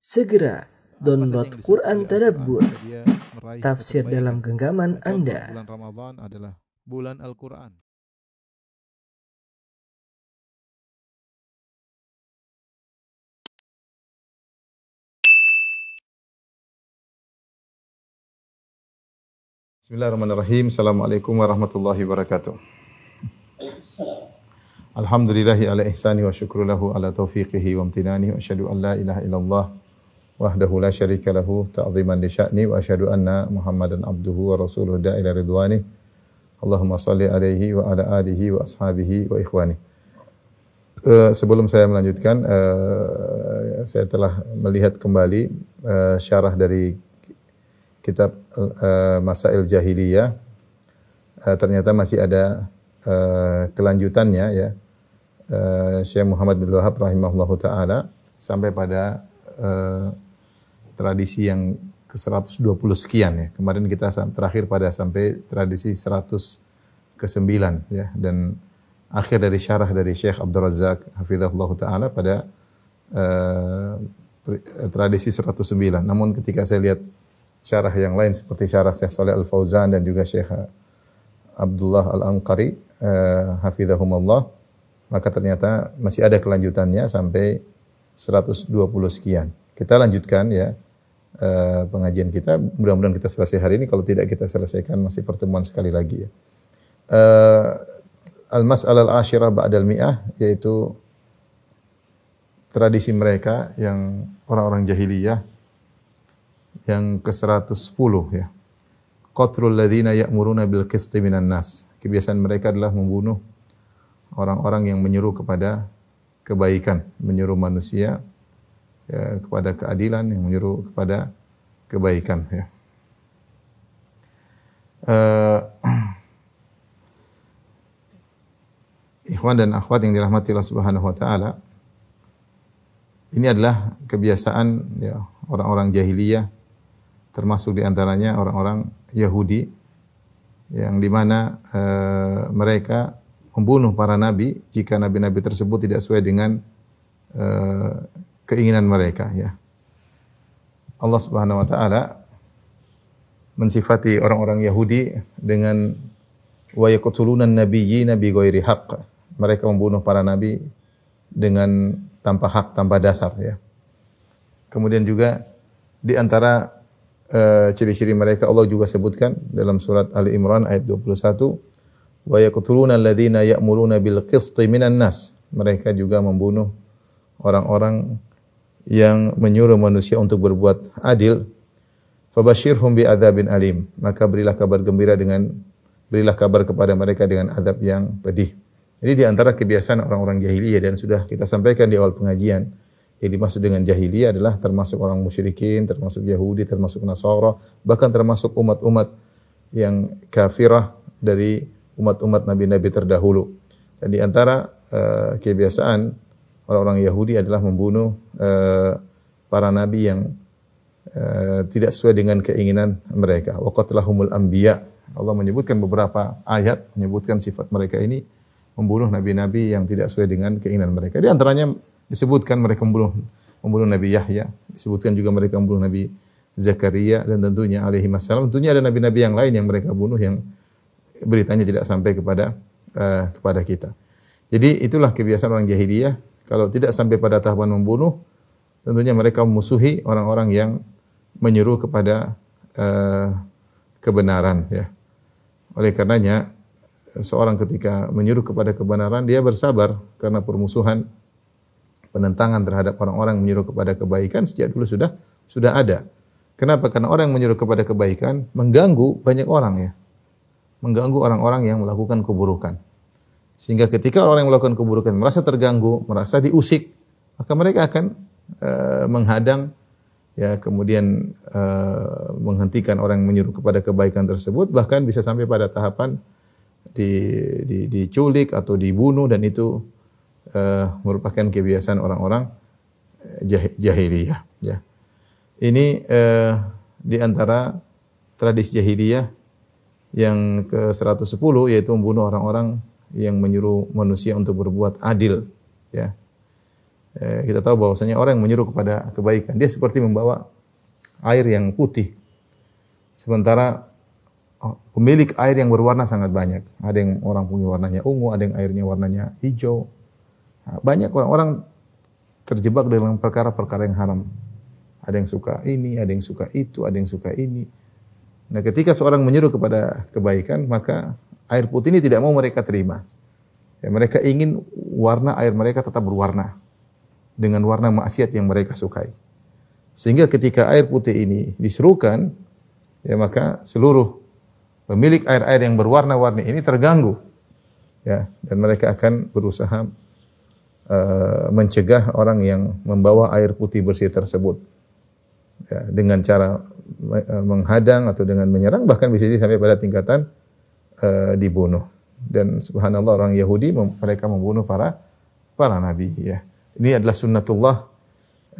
Segera download Quran Tadabbur, tafsir dalam genggaman Anda. Bulan Ramadan adalah bulan Al-Quran. Bismillahirrahmanirrahim. Assalamualaikum warahmatullahi wabarakatuh. Alhamdulillahi ala ihsani wa syukru lahu ala taufiqihi wa amtinani wa asyhadu an la ilaha illallah wahdahu la syarika lahu ta'ziman li sya'ni wa asyhadu anna Muhammadan abduhu wa rasuluhu da'ila ridwani. Allahumma salli alaihi wa ala alihi wa ashabihi wa ikhwani. Eh, sebelum saya melanjutkan, eh, saya telah melihat kembali eh, syarah dari kitab eh, Masail Jahiliyah. Eh, ternyata masih ada eh, kelanjutannya ya. Eh, Syekh Muhammad bin Wahab rahimahullahu taala sampai pada eh, tradisi yang ke-120 sekian ya. Kemarin kita terakhir pada sampai tradisi 100 ke-9 ya dan akhir dari syarah dari Syekh Abdul Razak hafizahullah taala pada pri- tradisi 109. Namun ketika saya lihat syarah yang lain seperti syarah Syekh Saleh Al Fauzan dan juga Syekh Abdullah Al Anqari eh, hafizahumullah maka ternyata masih ada kelanjutannya sampai 120 sekian. Kita lanjutkan ya eh, pengajian kita. Mudah-mudahan kita selesai hari ini. Kalau tidak kita selesaikan masih pertemuan sekali lagi ya. Eh, Al-mas'alah al-ashirah ba'dal mi'ah yaitu tradisi mereka yang orang-orang jahiliyah yang ke-110 ya. Qatrul ladzina ya'muruna bil qisti minan nas. Kebiasaan mereka adalah membunuh orang-orang yang menyuruh kepada kebaikan, menyuruh manusia ya, kepada keadilan, yang menyuruh kepada kebaikan ya. Eh, Ikhwan dan akhwat yang dirahmati Allah Subhanahu wa taala. Ini adalah kebiasaan ya orang-orang jahiliyah termasuk di antaranya orang-orang Yahudi yang di mana eh, mereka membunuh para nabi jika nabi-nabi tersebut tidak sesuai dengan eh, keinginan mereka ya. Allah Subhanahu wa taala mensifati orang-orang Yahudi dengan wa yaqtuluna an-nabiyyina bighairi haqq. Mereka membunuh para nabi dengan tanpa hak, tanpa dasar ya. Kemudian juga di antara eh, ciri-ciri mereka Allah juga sebutkan dalam surat Ali Imran ayat 21 wa yaqtuluna alladziina ya'muruna bil qisti minan nas. Mereka juga membunuh orang-orang yang menyuruh manusia untuk berbuat adil. Fabashirhum bi adzabin alim. Maka berilah kabar gembira dengan berilah kabar kepada mereka dengan adab yang pedih. Jadi di antara kebiasaan orang-orang jahiliyah dan sudah kita sampaikan di awal pengajian, yang dimaksud dengan jahiliyah adalah termasuk orang musyrikin, termasuk Yahudi, termasuk Nasara, bahkan termasuk umat-umat yang kafirah dari umat-umat nabi-nabi terdahulu. Dan di antara eh, kebiasaan orang-orang Yahudi adalah membunuh eh, para nabi yang eh, tidak sesuai dengan keinginan mereka. Wa qatlahumul anbiya. Allah menyebutkan beberapa ayat menyebutkan sifat mereka ini membunuh nabi-nabi yang tidak sesuai dengan keinginan mereka. Di antaranya disebutkan mereka membunuh membunuh Nabi Yahya, disebutkan juga mereka membunuh Nabi Zakaria dan tentunya alaihi wasallam. Tentunya ada nabi-nabi yang lain yang mereka bunuh yang beritanya tidak sampai kepada eh, kepada kita. Jadi itulah kebiasaan orang jahiliyah kalau tidak sampai pada tahapan membunuh tentunya mereka memusuhi orang-orang yang menyuruh kepada eh, kebenaran ya. Oleh karenanya seorang ketika menyuruh kepada kebenaran dia bersabar karena permusuhan penentangan terhadap orang-orang menyuruh kepada kebaikan sejak dulu sudah sudah ada. Kenapa? Karena orang yang menyuruh kepada kebaikan mengganggu banyak orang ya. Mengganggu orang-orang yang melakukan keburukan. Sehingga ketika orang yang melakukan keburukan merasa terganggu, merasa diusik, maka mereka akan eh, menghadang ya kemudian eh, menghentikan orang yang menyuruh kepada kebaikan tersebut bahkan bisa sampai pada tahapan di, di, diculik atau dibunuh dan itu eh, merupakan kebiasaan orang-orang jah- jahiliyah ya. Ini eh, di antara tradisi jahiliyah yang ke-110 yaitu membunuh orang-orang yang menyuruh manusia untuk berbuat adil ya. Eh, kita tahu bahwasanya orang yang menyuruh kepada kebaikan dia seperti membawa air yang putih. Sementara oh, pemilik air yang berwarna sangat banyak. Ada yang orang punya warnanya ungu, ada yang airnya warnanya hijau. Nah, banyak orang-orang terjebak dalam perkara-perkara yang haram. Ada yang suka ini, ada yang suka itu, ada yang suka ini. Nah, ketika seorang menyuruh kepada kebaikan, maka air putih ini tidak mau mereka terima. Ya, mereka ingin warna air mereka tetap berwarna dengan warna maksiat yang mereka sukai. Sehingga ketika air putih ini diserukan, ya maka seluruh pemilik air-air yang berwarna-warni ini terganggu. Ya, dan mereka akan berusaha uh, mencegah orang yang membawa air putih bersih tersebut. Ya, dengan cara uh, menghadang atau dengan menyerang bahkan bisa sampai pada tingkatan uh, dibunuh. Dan subhanallah orang Yahudi mereka membunuh para para nabi ya. Ini adalah sunnatullah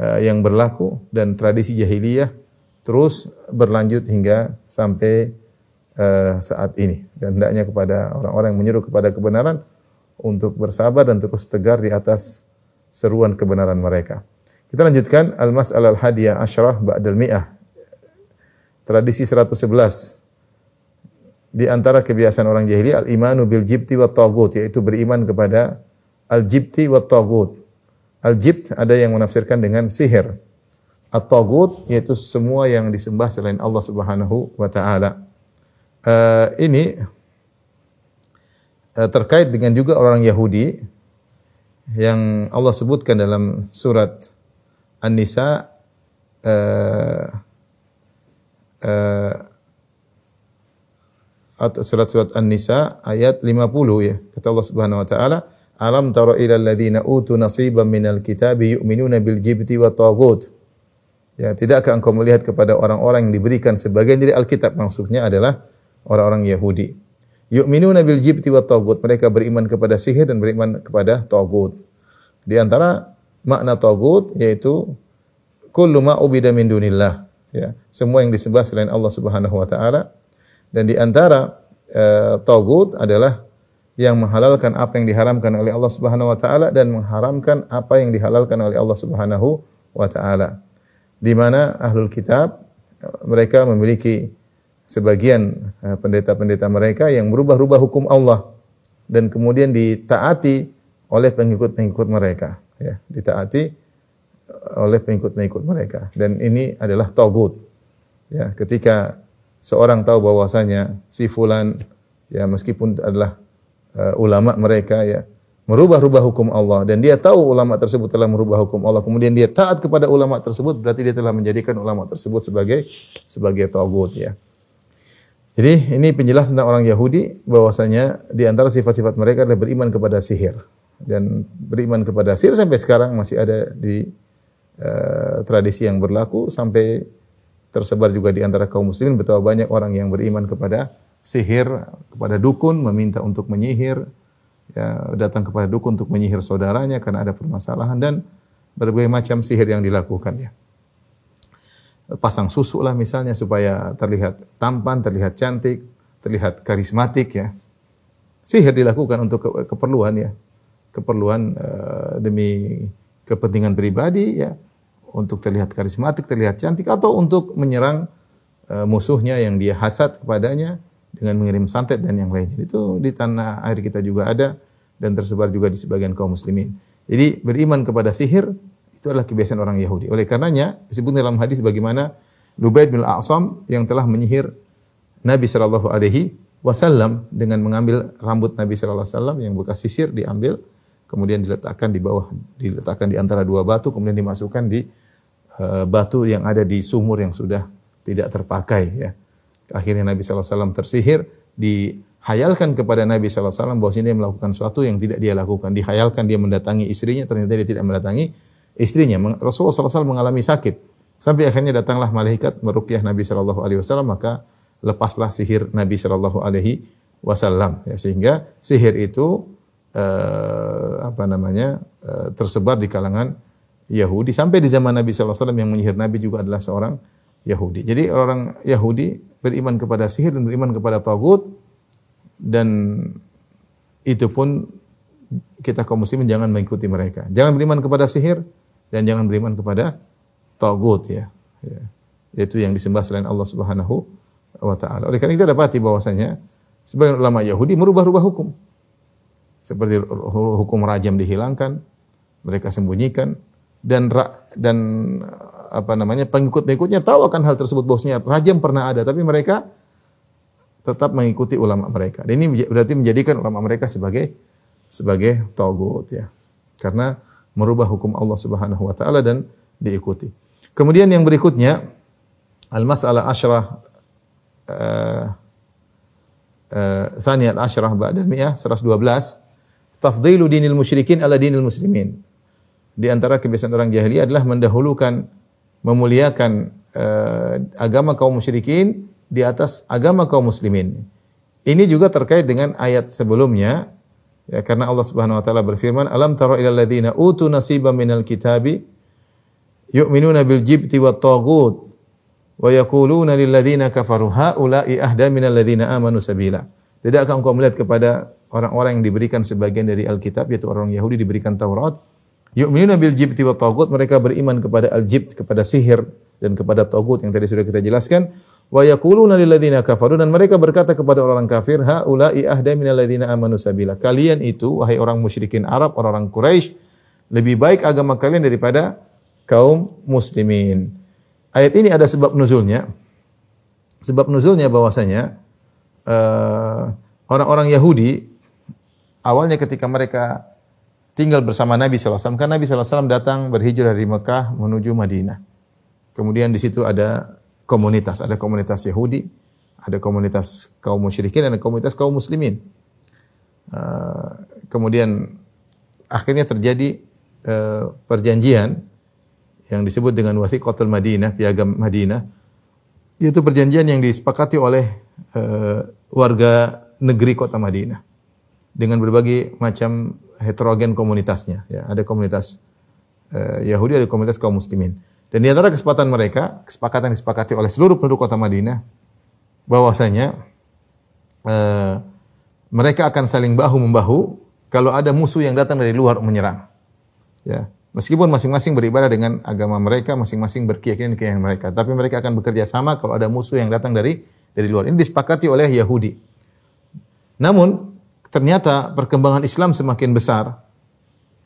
uh, yang berlaku dan tradisi jahiliyah terus berlanjut hingga sampai uh, saat ini. Dan hendaknya kepada orang-orang yang menyuruh kepada kebenaran untuk bersabar dan terus tegar di atas seruan kebenaran mereka. Kita lanjutkan al-mas'alah al-hadiyah asyrah ba'dal mi'ah. Tradisi 111. Di antara kebiasaan orang jahiliyah al-imanu bil jibti wa tagut yaitu beriman kepada al-jibti wa tagut. Al-jibt ada yang menafsirkan dengan sihir. At-tagut yaitu semua yang disembah selain Allah Subhanahu wa taala. Uh, ini uh, terkait dengan juga orang Yahudi yang Allah sebutkan dalam surat An-Nisa uh, atau surat-surat An-Nisa ayat 50 ya. Kata Allah Subhanahu wa taala, Alam tara ila alladziina utu nasiban minal kitabi yu'minuna bil jibti wa taghut. Ya, tidakkah engkau melihat kepada orang-orang yang diberikan sebagian dari Alkitab maksudnya adalah orang-orang Yahudi. Yu'minuna bil jibti wa taghut. Mereka beriman kepada sihir dan beriman kepada taghut. Di antara makna taghut yaitu kullu ma min dunillah. Ya, semua yang disembah selain Allah Subhanahu wa taala. Dan di antara uh, taghut adalah yang menghalalkan apa yang diharamkan oleh Allah Subhanahu wa taala dan mengharamkan apa yang dihalalkan oleh Allah Subhanahu wa taala. Di mana ahlul kitab mereka memiliki sebagian eh, pendeta-pendeta mereka yang berubah-ubah hukum Allah dan kemudian ditaati oleh pengikut-pengikut mereka ya, ditaati oleh pengikut-pengikut mereka. Dan ini adalah togut ya. Ketika seorang tahu bahwasanya si fulan ya meskipun adalah uh, ulama mereka ya merubah-rubah hukum Allah. Dan dia tahu ulama tersebut telah merubah hukum Allah. Kemudian dia taat kepada ulama tersebut berarti dia telah menjadikan ulama tersebut sebagai sebagai tagut ya. Jadi ini penjelasan tentang orang Yahudi bahwasanya di antara sifat-sifat mereka adalah beriman kepada sihir. Dan beriman kepada sihir sampai sekarang masih ada di uh, tradisi yang berlaku sampai tersebar juga di antara kaum muslimin betapa banyak orang yang beriman kepada sihir kepada dukun, meminta untuk menyihir, ya, datang kepada dukun untuk menyihir saudaranya karena ada permasalahan dan berbagai macam sihir yang dilakukan ya. Pasang susu lah misalnya supaya terlihat tampan, terlihat cantik, terlihat karismatik ya. Sihir dilakukan untuk ke keperluan ya. Keperluan uh, demi kepentingan pribadi ya, untuk terlihat karismatik, terlihat cantik atau untuk menyerang uh, musuhnya yang dia hasad kepadanya dengan mengirim santet dan yang lainnya. Itu di tanah air kita juga ada dan tersebar juga di sebagian kaum muslimin. Jadi beriman kepada sihir itu adalah kebiasaan orang Yahudi. Oleh karenanya disebut dalam hadis bagaimana Lubaid bin Al-A'sam yang telah menyihir Nabi sallallahu alaihi wasallam dengan mengambil rambut Nabi sallallahu alaihi wasallam yang bekas sisir diambil kemudian diletakkan di bawah diletakkan di antara dua batu kemudian dimasukkan di uh, batu yang ada di sumur yang sudah tidak terpakai ya. Akhirnya Nabi SAW tersihir, dihayalkan kepada Nabi SAW bahwa dia melakukan sesuatu yang tidak dia lakukan. Dihayalkan dia mendatangi istrinya, ternyata dia tidak mendatangi istrinya. Rasulullah SAW mengalami sakit. Sampai akhirnya datanglah malaikat merukyah Nabi Shallallahu Alaihi Wasallam maka lepaslah sihir Nabi Shallallahu Alaihi Wasallam. Ya, sehingga sihir itu eh, apa namanya eh, tersebar di kalangan Yahudi sampai di zaman Nabi Wasallam yang menyihir Nabi juga adalah seorang Yahudi. Jadi orang Yahudi beriman kepada sihir dan beriman kepada tagut dan itu pun kita kaum muslimin jangan mengikuti mereka. Jangan beriman kepada sihir dan jangan beriman kepada tagut ya. ya. Yaitu yang disembah selain Allah Subhanahu wa taala. Oleh karena itu dapati bahwasanya sebagian ulama Yahudi merubah-rubah hukum. Seperti hukum rajam dihilangkan, mereka sembunyikan dan dan apa namanya pengikut-pengikutnya tahu akan hal tersebut bosnya rajam pernah ada tapi mereka tetap mengikuti ulama mereka. Dan ini berarti menjadikan ulama mereka sebagai sebagai taugut ya. Karena merubah hukum Allah Subhanahu wa taala dan diikuti. Kemudian yang berikutnya al-mas'alah asyrah uh, uh, saniyat asyrah ba'da mi'ah 112 tafdilu dinil musyrikin ala dinil muslimin. Di antara kebiasaan orang jahiliyah adalah mendahulukan memuliakan uh, agama kaum musyrikin di atas agama kaum muslimin. Ini juga terkait dengan ayat sebelumnya ya karena Allah Subhanahu wa taala berfirman alam tara ilal ladzina utu nasiban minal kitabi yu'minuna bil jibti wat taghut wa yaquluna lil ladzina kafaru haula'i ahda minal ladzina amanu sabila. Tidakkah engkau melihat kepada orang-orang yang diberikan sebagian dari Alkitab yaitu orang Yahudi diberikan Taurat yu'minuna bil jibti wat taghut mereka beriman kepada al-jibt kepada sihir dan kepada tagut yang tadi sudah kita jelaskan. Wa yaquluna lil ladzina kafaru dan mereka berkata kepada orang kafir haula'i ahda minal ladzina amanu sabila. Kalian itu wahai orang musyrikin Arab orang-orang Quraisy lebih baik agama kalian daripada kaum muslimin. Ayat ini ada sebab nuzulnya. Sebab nuzulnya bahwasanya uh, orang-orang Yahudi awalnya ketika mereka tinggal bersama Nabi SAW kan Nabi SAW datang berhijrah dari Mekah menuju Madinah Kemudian di situ ada komunitas, ada komunitas Yahudi, ada komunitas kaum musyrikin, ada komunitas kaum muslimin. Uh, kemudian akhirnya terjadi uh, perjanjian yang disebut dengan wasiqatul Madinah, piagam Madinah. Itu perjanjian yang disepakati oleh uh, warga negeri kota Madinah dengan berbagai macam heterogen komunitasnya. Ya, ada komunitas uh, Yahudi, ada komunitas kaum muslimin. Dan di antara kesepakatan mereka, kesepakatan disepakati oleh seluruh penduduk kota Madinah, bahwasanya eh, mereka akan saling bahu membahu kalau ada musuh yang datang dari luar menyerang. Ya, meskipun masing-masing beribadah dengan agama mereka, masing-masing berkeyakinan keyakinan mereka, tapi mereka akan bekerja sama kalau ada musuh yang datang dari dari luar. Ini disepakati oleh Yahudi. Namun ternyata perkembangan Islam semakin besar.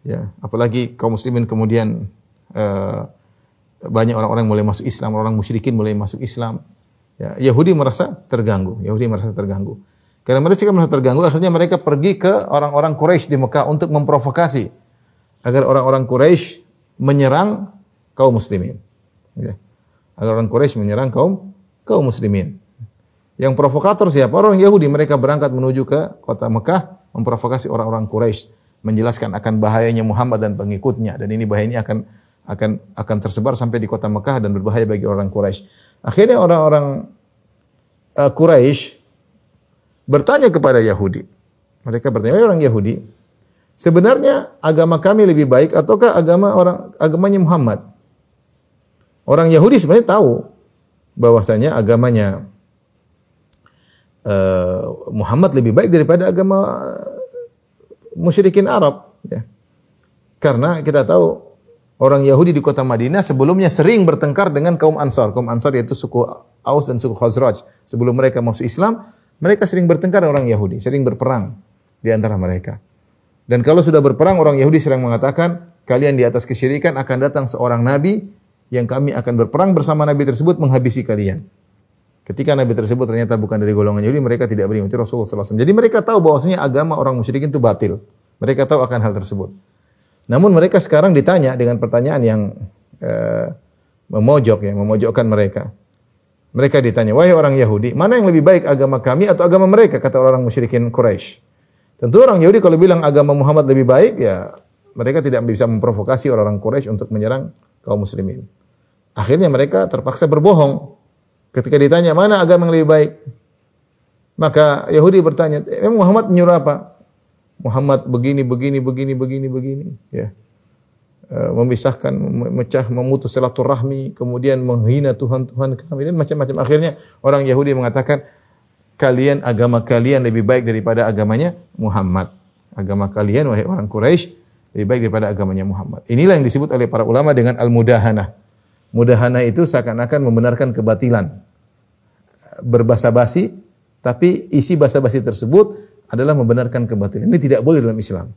Ya, apalagi kaum muslimin kemudian uh, banyak orang-orang mulai masuk Islam, orang musyrikin mulai masuk Islam. Ya, Yahudi merasa terganggu. Yahudi merasa terganggu. Karena mereka merasa terganggu, akhirnya mereka pergi ke orang-orang Quraisy di Mekah untuk memprovokasi agar orang-orang Quraisy menyerang kaum muslimin. Ya. Agar orang Quraisy menyerang kaum kaum muslimin. Yang provokator siapa? Orang Yahudi. Mereka berangkat menuju ke kota Mekah memprovokasi orang-orang Quraisy, menjelaskan akan bahayanya Muhammad dan pengikutnya dan ini bahaya ini akan akan akan tersebar sampai di kota Mekah dan berbahaya bagi orang Quraisy. Akhirnya orang-orang uh, Quraisy bertanya kepada Yahudi. Mereka bertanya, orang Yahudi, sebenarnya agama kami lebih baik ataukah agama orang agamanya Muhammad?" Orang Yahudi sebenarnya tahu bahwasanya agamanya uh, Muhammad lebih baik daripada agama musyrikin Arab ya. Karena kita tahu orang Yahudi di kota Madinah sebelumnya sering bertengkar dengan kaum Ansar. Kaum Ansar yaitu suku Aus dan suku Khazraj. Sebelum mereka masuk Islam, mereka sering bertengkar dengan orang Yahudi, sering berperang di antara mereka. Dan kalau sudah berperang, orang Yahudi sering mengatakan, kalian di atas kesyirikan akan datang seorang nabi yang kami akan berperang bersama nabi tersebut menghabisi kalian. Ketika nabi tersebut ternyata bukan dari golongan Yahudi, mereka tidak beriman. Itu Rasulullah SAW. Jadi mereka tahu bahwasanya agama orang musyrikin itu batil. Mereka tahu akan hal tersebut. Namun mereka sekarang ditanya dengan pertanyaan yang uh, memojok ya, memojokkan mereka. Mereka ditanya, wahai orang Yahudi, mana yang lebih baik agama kami atau agama mereka? Kata orang musyrikin Quraisy. Tentu orang Yahudi kalau bilang agama Muhammad lebih baik, ya mereka tidak bisa memprovokasi orang-orang Quraisy untuk menyerang kaum muslimin. Akhirnya mereka terpaksa berbohong. Ketika ditanya, mana agama yang lebih baik? Maka Yahudi bertanya, emang Muhammad menyuruh apa? Muhammad begini, begini, begini, begini, begini, ya. E, memisahkan, memecah, memutus silaturahmi, kemudian menghina Tuhan-Tuhan kami dan macam-macam. Akhirnya orang Yahudi mengatakan kalian agama kalian lebih baik daripada agamanya Muhammad. Agama kalian wahai orang Quraisy lebih baik daripada agamanya Muhammad. Inilah yang disebut oleh para ulama dengan al-mudahanah. Mudahanah itu seakan-akan membenarkan kebatilan. Berbasa-basi, tapi isi basa-basi tersebut adalah membenarkan kebatilan. Ini tidak boleh dalam Islam.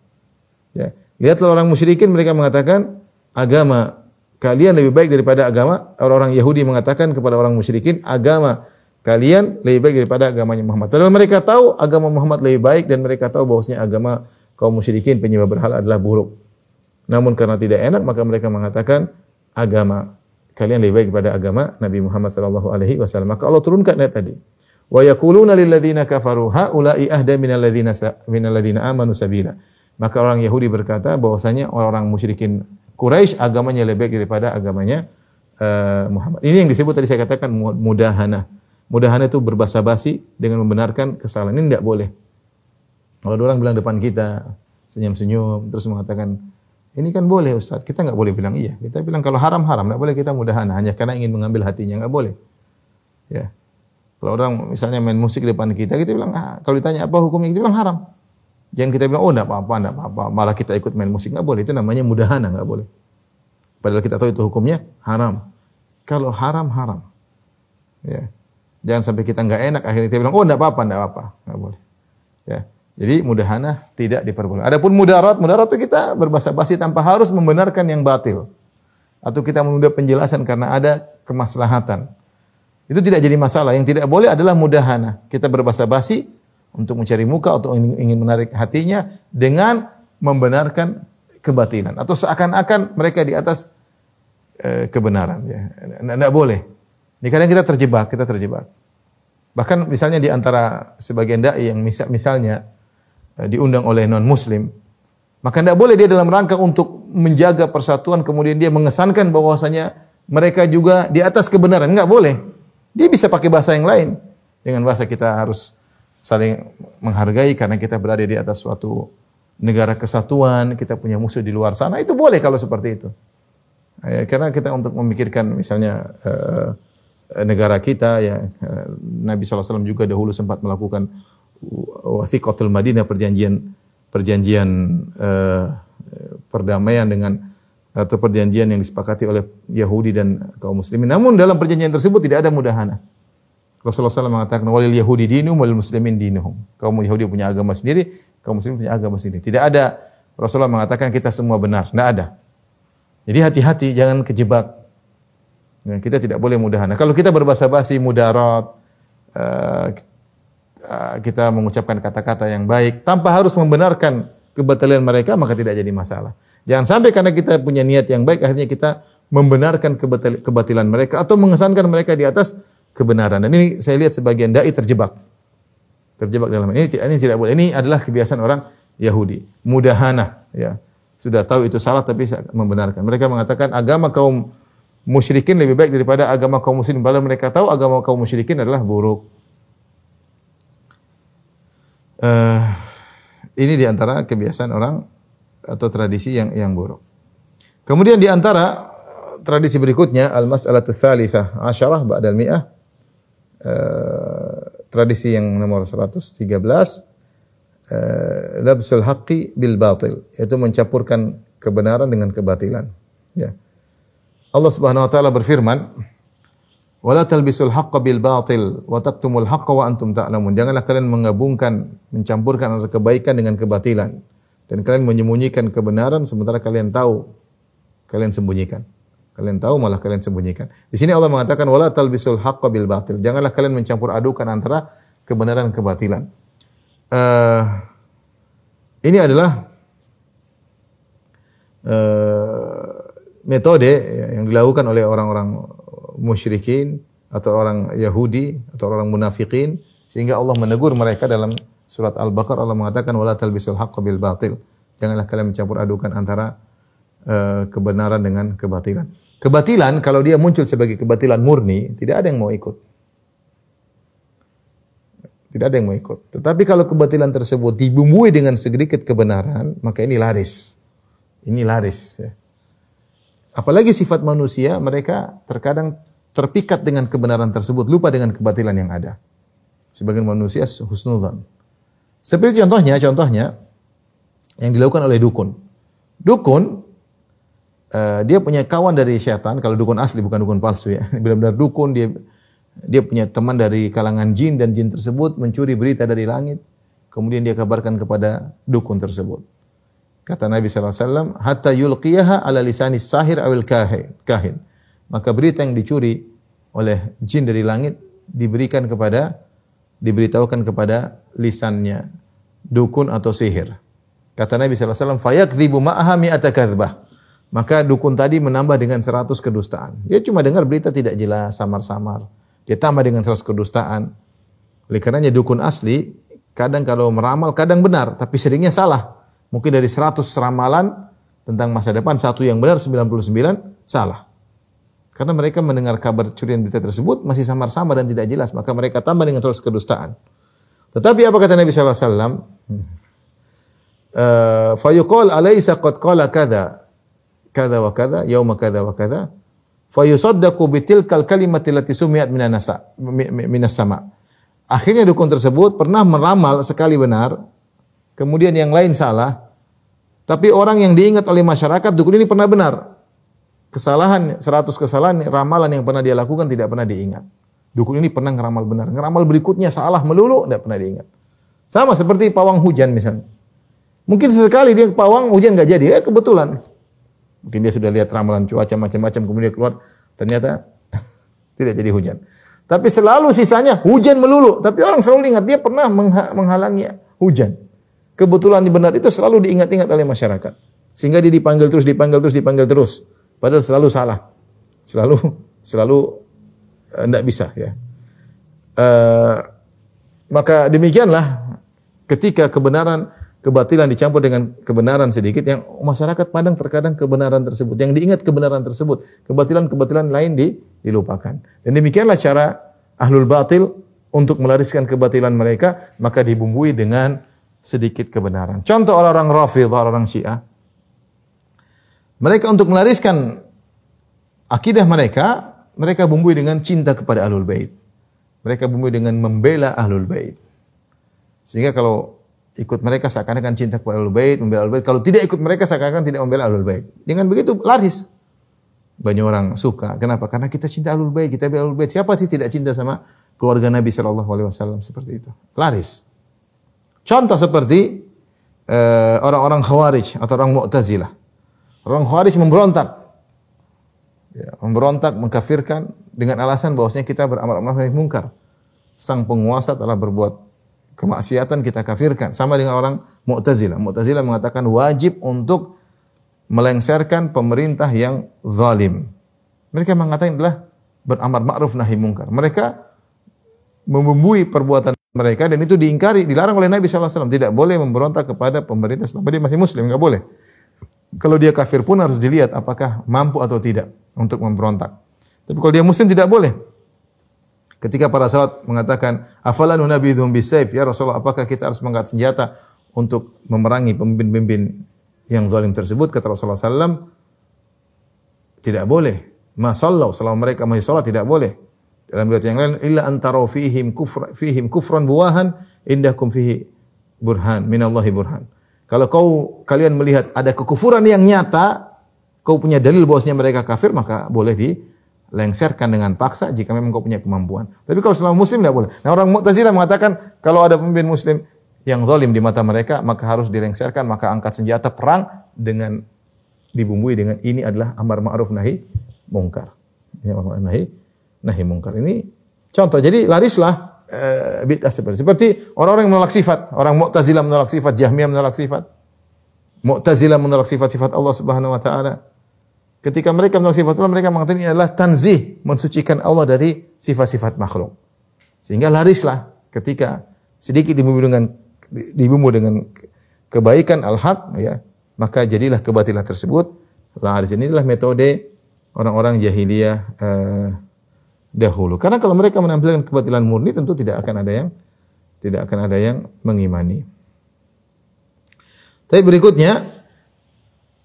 Ya. Lihatlah orang musyrikin mereka mengatakan agama kalian lebih baik daripada agama orang-orang Yahudi mengatakan kepada orang musyrikin agama kalian lebih baik daripada agamanya Muhammad. Padahal mereka tahu agama Muhammad lebih baik dan mereka tahu bahwasanya agama kaum musyrikin penyembah berhala adalah buruk. Namun karena tidak enak maka mereka mengatakan agama kalian lebih baik daripada agama Nabi Muhammad sallallahu alaihi wasallam. Maka Allah turunkan ayat tadi. Wa yaquluna lil ladzina kafaru haula'i ahda minal ladzina minal ladzina amanu sabila. Maka orang Yahudi berkata bahwasanya orang-orang musyrikin Quraisy agamanya lebih baik daripada agamanya uh, Muhammad. Ini yang disebut tadi saya katakan mudahana. Mudahana itu berbahasa basi dengan membenarkan kesalahan. Ini tidak boleh. Kalau orang bilang depan kita, senyum-senyum, terus mengatakan, ini kan boleh Ustaz, kita nggak boleh bilang iya. Kita bilang kalau haram-haram, nggak boleh kita mudahan hanya karena ingin mengambil hatinya, nggak boleh. Ya. Kalau orang misalnya main musik di depan kita, kita bilang, ah, kalau ditanya apa hukumnya, kita bilang haram. Jangan kita bilang, oh enggak apa-apa, enggak apa-apa. Malah kita ikut main musik, nggak boleh. Itu namanya mudahana, nggak boleh. Padahal kita tahu itu hukumnya haram. Kalau haram, haram. Ya. Jangan sampai kita nggak enak, akhirnya kita bilang, oh enggak apa-apa, enggak apa-apa. Nggak boleh. Ya. Jadi mudahana tidak diperbolehkan. Adapun mudarat, mudarat itu kita berbahasa basi tanpa harus membenarkan yang batil. Atau kita menunda penjelasan karena ada kemaslahatan. Itu tidak jadi masalah. Yang tidak boleh adalah mudahana. Kita berbahasa basi untuk mencari muka atau ingin menarik hatinya dengan membenarkan kebatilan atau seakan-akan mereka di atas e, kebenaran ya. Tidak boleh. Ini kadang kita terjebak, kita terjebak. Bahkan misalnya di antara sebagian dai yang misal, misalnya diundang oleh non muslim, maka tidak boleh dia dalam rangka untuk menjaga persatuan kemudian dia mengesankan bahwasanya mereka juga di atas kebenaran, enggak boleh. Dia bisa pakai bahasa yang lain. Dengan bahasa kita harus saling menghargai karena kita berada di atas suatu negara kesatuan, kita punya musuh di luar sana, itu boleh kalau seperti itu. Ya, karena kita untuk memikirkan misalnya uh, negara kita ya Nabi SAW juga dahulu sempat melakukan Wathiqatul Madinah perjanjian perjanjian uh, perdamaian dengan atau perjanjian yang disepakati oleh Yahudi dan kaum muslimin. Namun dalam perjanjian tersebut tidak ada mudahana. Rasulullah SAW mengatakan walil Yahudi dinum walil muslimin dinuhum. Kaum Yahudi punya agama sendiri, kaum muslimin punya agama sendiri. Tidak ada Rasulullah mengatakan kita semua benar. Tidak ada. Jadi hati-hati jangan kejebak. Kita tidak boleh mudahana. Kalau kita berbahasa basi mudarat, uh, kita mengucapkan kata-kata yang baik tanpa harus membenarkan kebatilan mereka maka tidak jadi masalah. Jangan sampai karena kita punya niat yang baik akhirnya kita membenarkan kebatilan mereka atau mengesankan mereka di atas kebenaran. Dan ini saya lihat sebagian dai terjebak. Terjebak dalam ini ini tidak boleh. Ini adalah kebiasaan orang Yahudi. Mudahana ya. Sudah tahu itu salah tapi membenarkan. Mereka mengatakan agama kaum musyrikin lebih baik daripada agama kaum muslim. Padahal mereka tahu agama kaum musyrikin adalah buruk. Uh, ini di antara kebiasaan orang atau tradisi yang yang buruk. Kemudian di antara tradisi berikutnya al-mas'alatu tsalitsah asyarah ba'dal mi'ah uh, tradisi yang nomor 113 uh, labsul haqqi bil batil yaitu mencampurkan kebenaran dengan kebatilan ya Allah Subhanahu wa taala berfirman Wala talbisul haqqa bil batil wa taktumul haqqa wa antum ta'lamun. Janganlah kalian menggabungkan, mencampurkan antara kebaikan dengan kebatilan. Dan kalian menyembunyikan kebenaran sementara kalian tahu kalian sembunyikan. Kalian tahu malah kalian sembunyikan. Di sini Allah mengatakan wala talbisul haqqa bil batil. Janganlah kalian mencampur adukan antara kebenaran dan kebatilan. Uh, ini adalah uh, metode yang dilakukan oleh orang-orang musyrikin atau orang Yahudi atau orang munafikin sehingga Allah menegur mereka dalam surat Al-Baqarah Allah mengatakan wala talbisul haqq bil batil. Janganlah kalian mencampur adukan antara uh, kebenaran dengan kebatilan. Kebatilan kalau dia muncul sebagai kebatilan murni, tidak ada yang mau ikut. Tidak ada yang mau ikut. Tetapi kalau kebatilan tersebut dibumbui dengan sedikit kebenaran, maka ini laris. Ini laris. Ya. Apalagi sifat manusia, mereka terkadang terpikat dengan kebenaran tersebut, lupa dengan kebatilan yang ada. Sebagian manusia husnudzan. Seperti contohnya, contohnya yang dilakukan oleh dukun. Dukun eh, dia punya kawan dari setan, kalau dukun asli bukan dukun palsu ya. Benar-benar dukun dia dia punya teman dari kalangan jin dan jin tersebut mencuri berita dari langit, kemudian dia kabarkan kepada dukun tersebut. Kata Nabi SAW, hatta yulqiyaha ala lisani sahir awil kahin. Maka berita yang dicuri oleh jin dari langit diberikan kepada diberitahukan kepada lisannya dukun atau sihir. Kata Nabi SAW, fayakdzibu ma'aha mi'ata. Maka dukun tadi menambah dengan seratus kedustaan. Dia cuma dengar berita tidak jelas, samar-samar. Dia tambah dengan seratus kedustaan. Oleh karenanya dukun asli, kadang kalau meramal, kadang benar, tapi seringnya salah. Mungkin dari seratus ramalan tentang masa depan, satu yang benar, 99 salah. Karena mereka mendengar kabar curian berita tersebut masih samar-samar dan tidak jelas, maka mereka tambah dengan terus kedustaan. Tetapi apa kata Nabi sallallahu alaihi wasallam? Eh, fayuqal alaysa qad qala kada kada wa kada yauma kada wa kada fayusaddaqu bitilkal kalimati allati sumiat nasa minas sama. Akhirnya dukun tersebut pernah meramal sekali benar, kemudian yang lain salah, tapi orang yang diingat oleh masyarakat dukun ini pernah benar kesalahan, 100 kesalahan, ramalan yang pernah dia lakukan tidak pernah diingat. Dukun ini pernah ngeramal benar. Ngeramal berikutnya salah melulu, tidak pernah diingat. Sama seperti pawang hujan misalnya. Mungkin sesekali dia pawang hujan nggak jadi, ya kebetulan. Mungkin dia sudah lihat ramalan cuaca macam-macam, kemudian keluar, ternyata tidak jadi hujan. Tapi selalu sisanya hujan melulu. Tapi orang selalu ingat dia pernah menghalangi hujan. Kebetulan benar itu selalu diingat-ingat oleh masyarakat. Sehingga dia dipanggil terus, dipanggil terus, dipanggil terus. Padahal selalu salah. Selalu selalu tidak eh, bisa ya. Uh, maka demikianlah ketika kebenaran kebatilan dicampur dengan kebenaran sedikit yang masyarakat pandang terkadang kebenaran tersebut yang diingat kebenaran tersebut kebatilan-kebatilan lain di, dilupakan dan demikianlah cara ahlul batil untuk melariskan kebatilan mereka maka dibumbui dengan sedikit kebenaran contoh orang-orang Rafidhah orang-orang Syiah mereka untuk melariskan akidah mereka, mereka bumbui dengan cinta kepada Ahlul Bait. Mereka bumbui dengan membela Ahlul Bait. Sehingga kalau ikut mereka seakan-akan cinta kepada Ahlul Bait, membela Ahlul Bait. Kalau tidak ikut mereka seakan-akan tidak membela Ahlul Bait. Dengan begitu laris. Banyak orang suka. Kenapa? Karena kita cinta Ahlul Bait, kita bela Ahlul Bait. Siapa sih tidak cinta sama keluarga Nabi Shallallahu alaihi wasallam seperti itu? Laris. Contoh seperti uh, orang-orang Khawarij atau orang Mu'tazilah. Orang Khawarij memberontak. Ya, memberontak, mengkafirkan dengan alasan bahwasanya kita beramal ma'ruf nahi mungkar. Sang penguasa telah berbuat kemaksiatan kita kafirkan. Sama dengan orang Mu'tazilah. Mu'tazilah mengatakan wajib untuk melengsarkan pemerintah yang zalim. Mereka mengatakan adalah beramar ma'ruf nahi mungkar. Mereka membumbui perbuatan mereka dan itu diingkari, dilarang oleh Nabi SAW. Tidak boleh memberontak kepada pemerintah selama dia masih muslim, nggak boleh. Kalau dia kafir pun harus dilihat apakah mampu atau tidak untuk memberontak. Tapi kalau dia muslim tidak boleh. Ketika para sahabat mengatakan, "Afala nunabidhum bisayf?" Ya Rasulullah, apakah kita harus mengangkat senjata untuk memerangi pemimpin-pemimpin yang zalim tersebut? Kata Rasulullah SAW, tidak boleh. Masallahu selama mereka masih salat tidak boleh. Dalam riwayat yang lain, illa antara fihim kufr fihim kufran buwahan indakum fihi burhan minallahi burhan. Kalau kau kalian melihat ada kekufuran yang nyata, kau punya dalil bahwasanya mereka kafir, maka boleh dilengserkan dengan paksa jika memang kau punya kemampuan. Tapi kalau selama muslim tidak boleh. Nah orang Mu'tazilah mengatakan kalau ada pemimpin muslim yang zalim di mata mereka, maka harus dilengserkan, maka angkat senjata perang dengan dibumbui dengan ini adalah amar ma'ruf nahi mungkar. Ya, nahi nahi mungkar. Ini contoh. Jadi larislah uh, bid'ah seperti seperti orang-orang yang menolak sifat, orang Mu'tazilah menolak sifat, Jahmiyah menolak sifat. Mu'tazilah menolak sifat-sifat Allah Subhanahu wa taala. Ketika mereka menolak sifat Allah, mereka mengatakan ini adalah tanzih, mensucikan Allah dari sifat-sifat makhluk. Sehingga larislah ketika sedikit dibumbu dengan dibumbu dengan kebaikan al-haq ya, maka jadilah kebatilan tersebut. Laris ini adalah metode orang-orang jahiliyah uh, dahulu. Karena kalau mereka menampilkan kebatilan murni tentu tidak akan ada yang tidak akan ada yang mengimani. Tapi berikutnya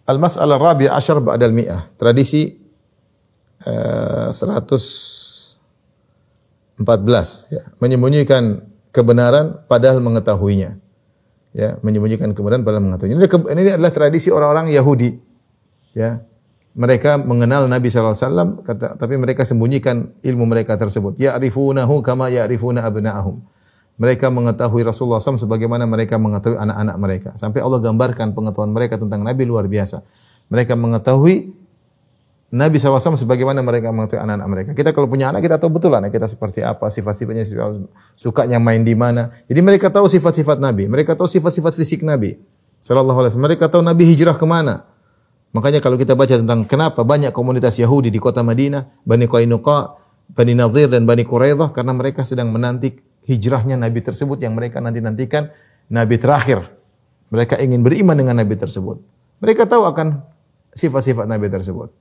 al-mas'alah rabi' asyar ba'dal mi'ah. Tradisi uh, 114 ya, menyembunyikan kebenaran padahal mengetahuinya. ya, menyembunyikan kebenaran padahal mengetahui. Ini, adalah- ini adalah tradisi orang-orang Yahudi. Ya. Mereka mengenal Nabi SAW, kata, tapi mereka sembunyikan ilmu mereka tersebut. Ya'rifunahu kama ya'rifuna abna'ahum. Mereka mengetahui Rasulullah SAW sebagaimana mereka mengetahui anak-anak mereka. Sampai Allah gambarkan pengetahuan mereka tentang Nabi luar biasa. Mereka mengetahui Nabi SAW sebagaimana mereka mengetahui anak-anak mereka. Kita kalau punya anak, kita tahu betul anak kita seperti apa, sifat-sifatnya, sifat- sukanya main di mana. Jadi mereka tahu sifat-sifat Nabi. Mereka tahu sifat-sifat fisik Nabi. Sallallahu alaihi wasallam. Mereka tahu Nabi hijrah ke mana. Makanya kalau kita baca tentang kenapa banyak komunitas Yahudi di kota Madinah, Bani Qainuqa, Bani Nadir dan Bani Quraidah karena mereka sedang menanti hijrahnya Nabi tersebut yang mereka nanti nantikan Nabi terakhir. Mereka ingin beriman dengan Nabi tersebut. Mereka tahu akan sifat-sifat Nabi tersebut.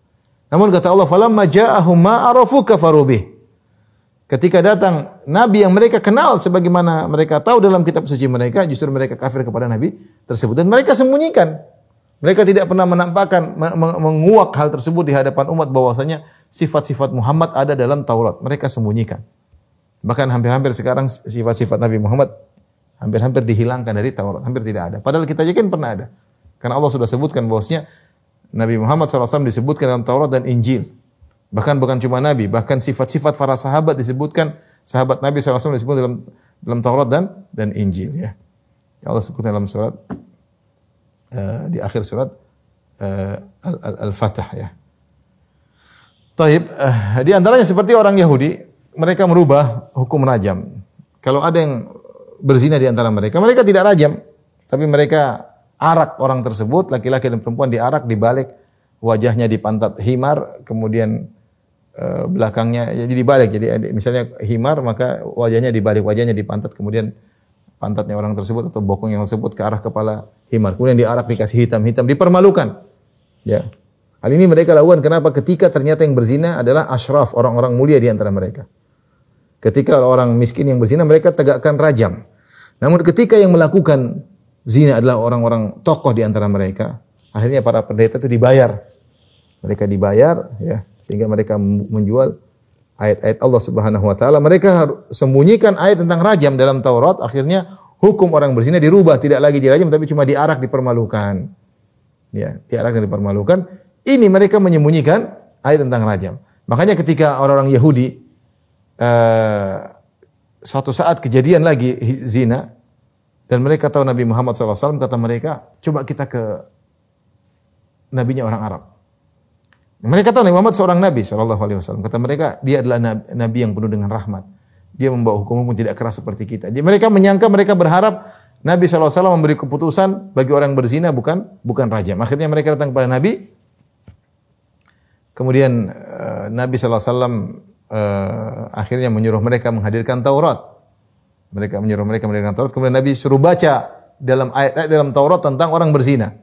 Namun kata Allah, "Falamma ja'ahum ma arafu kafaru bih." Ketika datang nabi yang mereka kenal sebagaimana mereka tahu dalam kitab suci mereka, justru mereka kafir kepada nabi tersebut dan mereka sembunyikan. Mereka tidak pernah menampakkan me- me- menguak hal tersebut di hadapan umat bahwasanya sifat-sifat Muhammad ada dalam Taurat. Mereka sembunyikan. Bahkan hampir-hampir sekarang sifat-sifat Nabi Muhammad hampir-hampir dihilangkan dari Taurat, hampir tidak ada. Padahal kita aja kan pernah ada. Karena Allah sudah sebutkan bahwasanya Nabi Muhammad SAW disebutkan dalam Taurat dan Injil. Bahkan bukan cuma Nabi, bahkan sifat-sifat para sahabat disebutkan sahabat Nabi SAW disebut dalam dalam Taurat dan dan Injil ya. Allah sebutkan dalam surat eh, di akhir surat Al- Al-Fatah ya. Taib, eh, di antaranya seperti orang Yahudi, mereka merubah hukum rajam. Kalau ada yang berzina di antara mereka, mereka tidak rajam, tapi mereka arak orang tersebut, laki-laki dan perempuan diarak, dibalik, wajahnya di pantat himar, kemudian belakangnya jadi dibalik. Jadi misalnya himar, maka wajahnya dibalik, wajahnya di pantat, kemudian pantatnya orang tersebut atau bokong yang tersebut ke arah kepala himar. Kemudian diarak dikasih hitam-hitam, dipermalukan. Ya. Hal ini mereka lakukan kenapa? Ketika ternyata yang berzina adalah ashraf, orang-orang mulia di antara mereka. Ketika orang miskin yang berzina, mereka tegakkan rajam. Namun ketika yang melakukan zina adalah orang-orang tokoh di antara mereka, akhirnya para pendeta itu dibayar. Mereka dibayar, ya, sehingga mereka menjual ayat-ayat Allah Subhanahu Wa Taala. Mereka sembunyikan ayat tentang rajam dalam Taurat. Akhirnya hukum orang berzina dirubah, tidak lagi dirajam, tapi cuma diarak, dipermalukan. Ya, diarak dan dipermalukan. Ini mereka menyembunyikan ayat tentang rajam. Makanya ketika orang-orang Yahudi eh, suatu saat kejadian lagi zina dan mereka tahu Nabi Muhammad SAW kata mereka coba kita ke nabinya orang Arab. Mereka tahu Nabi Muhammad seorang nabi wasallam. Kata mereka dia adalah nabi yang penuh dengan rahmat. Dia membawa hukum-hukum tidak keras seperti kita. Jadi mereka menyangka mereka berharap Nabi SAW memberi keputusan bagi orang yang berzina bukan bukan rajam. Akhirnya mereka datang kepada Nabi. Kemudian eh, Nabi SAW eh, akhirnya menyuruh mereka menghadirkan Taurat. Mereka menyuruh mereka menghadirkan Taurat. Kemudian Nabi suruh baca dalam ayat-ayat dalam Taurat tentang orang berzina.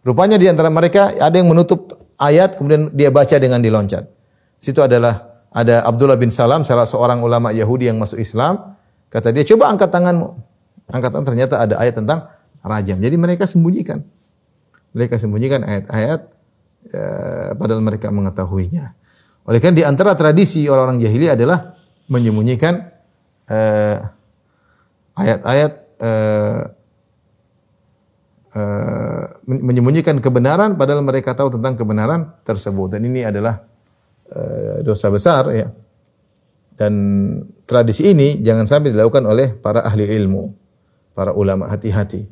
Rupanya di antara mereka ada yang menutup ayat kemudian dia baca dengan diloncat. Situ adalah ada Abdullah bin Salam salah seorang ulama Yahudi yang masuk Islam. Kata dia, "Coba angkat tanganmu." Angkat tangan ternyata ada ayat tentang rajam. Jadi mereka sembunyikan. Mereka sembunyikan ayat-ayat eh, padahal mereka mengetahuinya. Oleh karena di antara tradisi orang-orang jahili adalah menyembunyikan eh, ayat-ayat eh, men- menyembunyikan kebenaran padahal mereka tahu tentang kebenaran tersebut dan ini adalah dosa besar ya. Dan tradisi ini jangan sampai dilakukan oleh para ahli ilmu, para ulama hati-hati.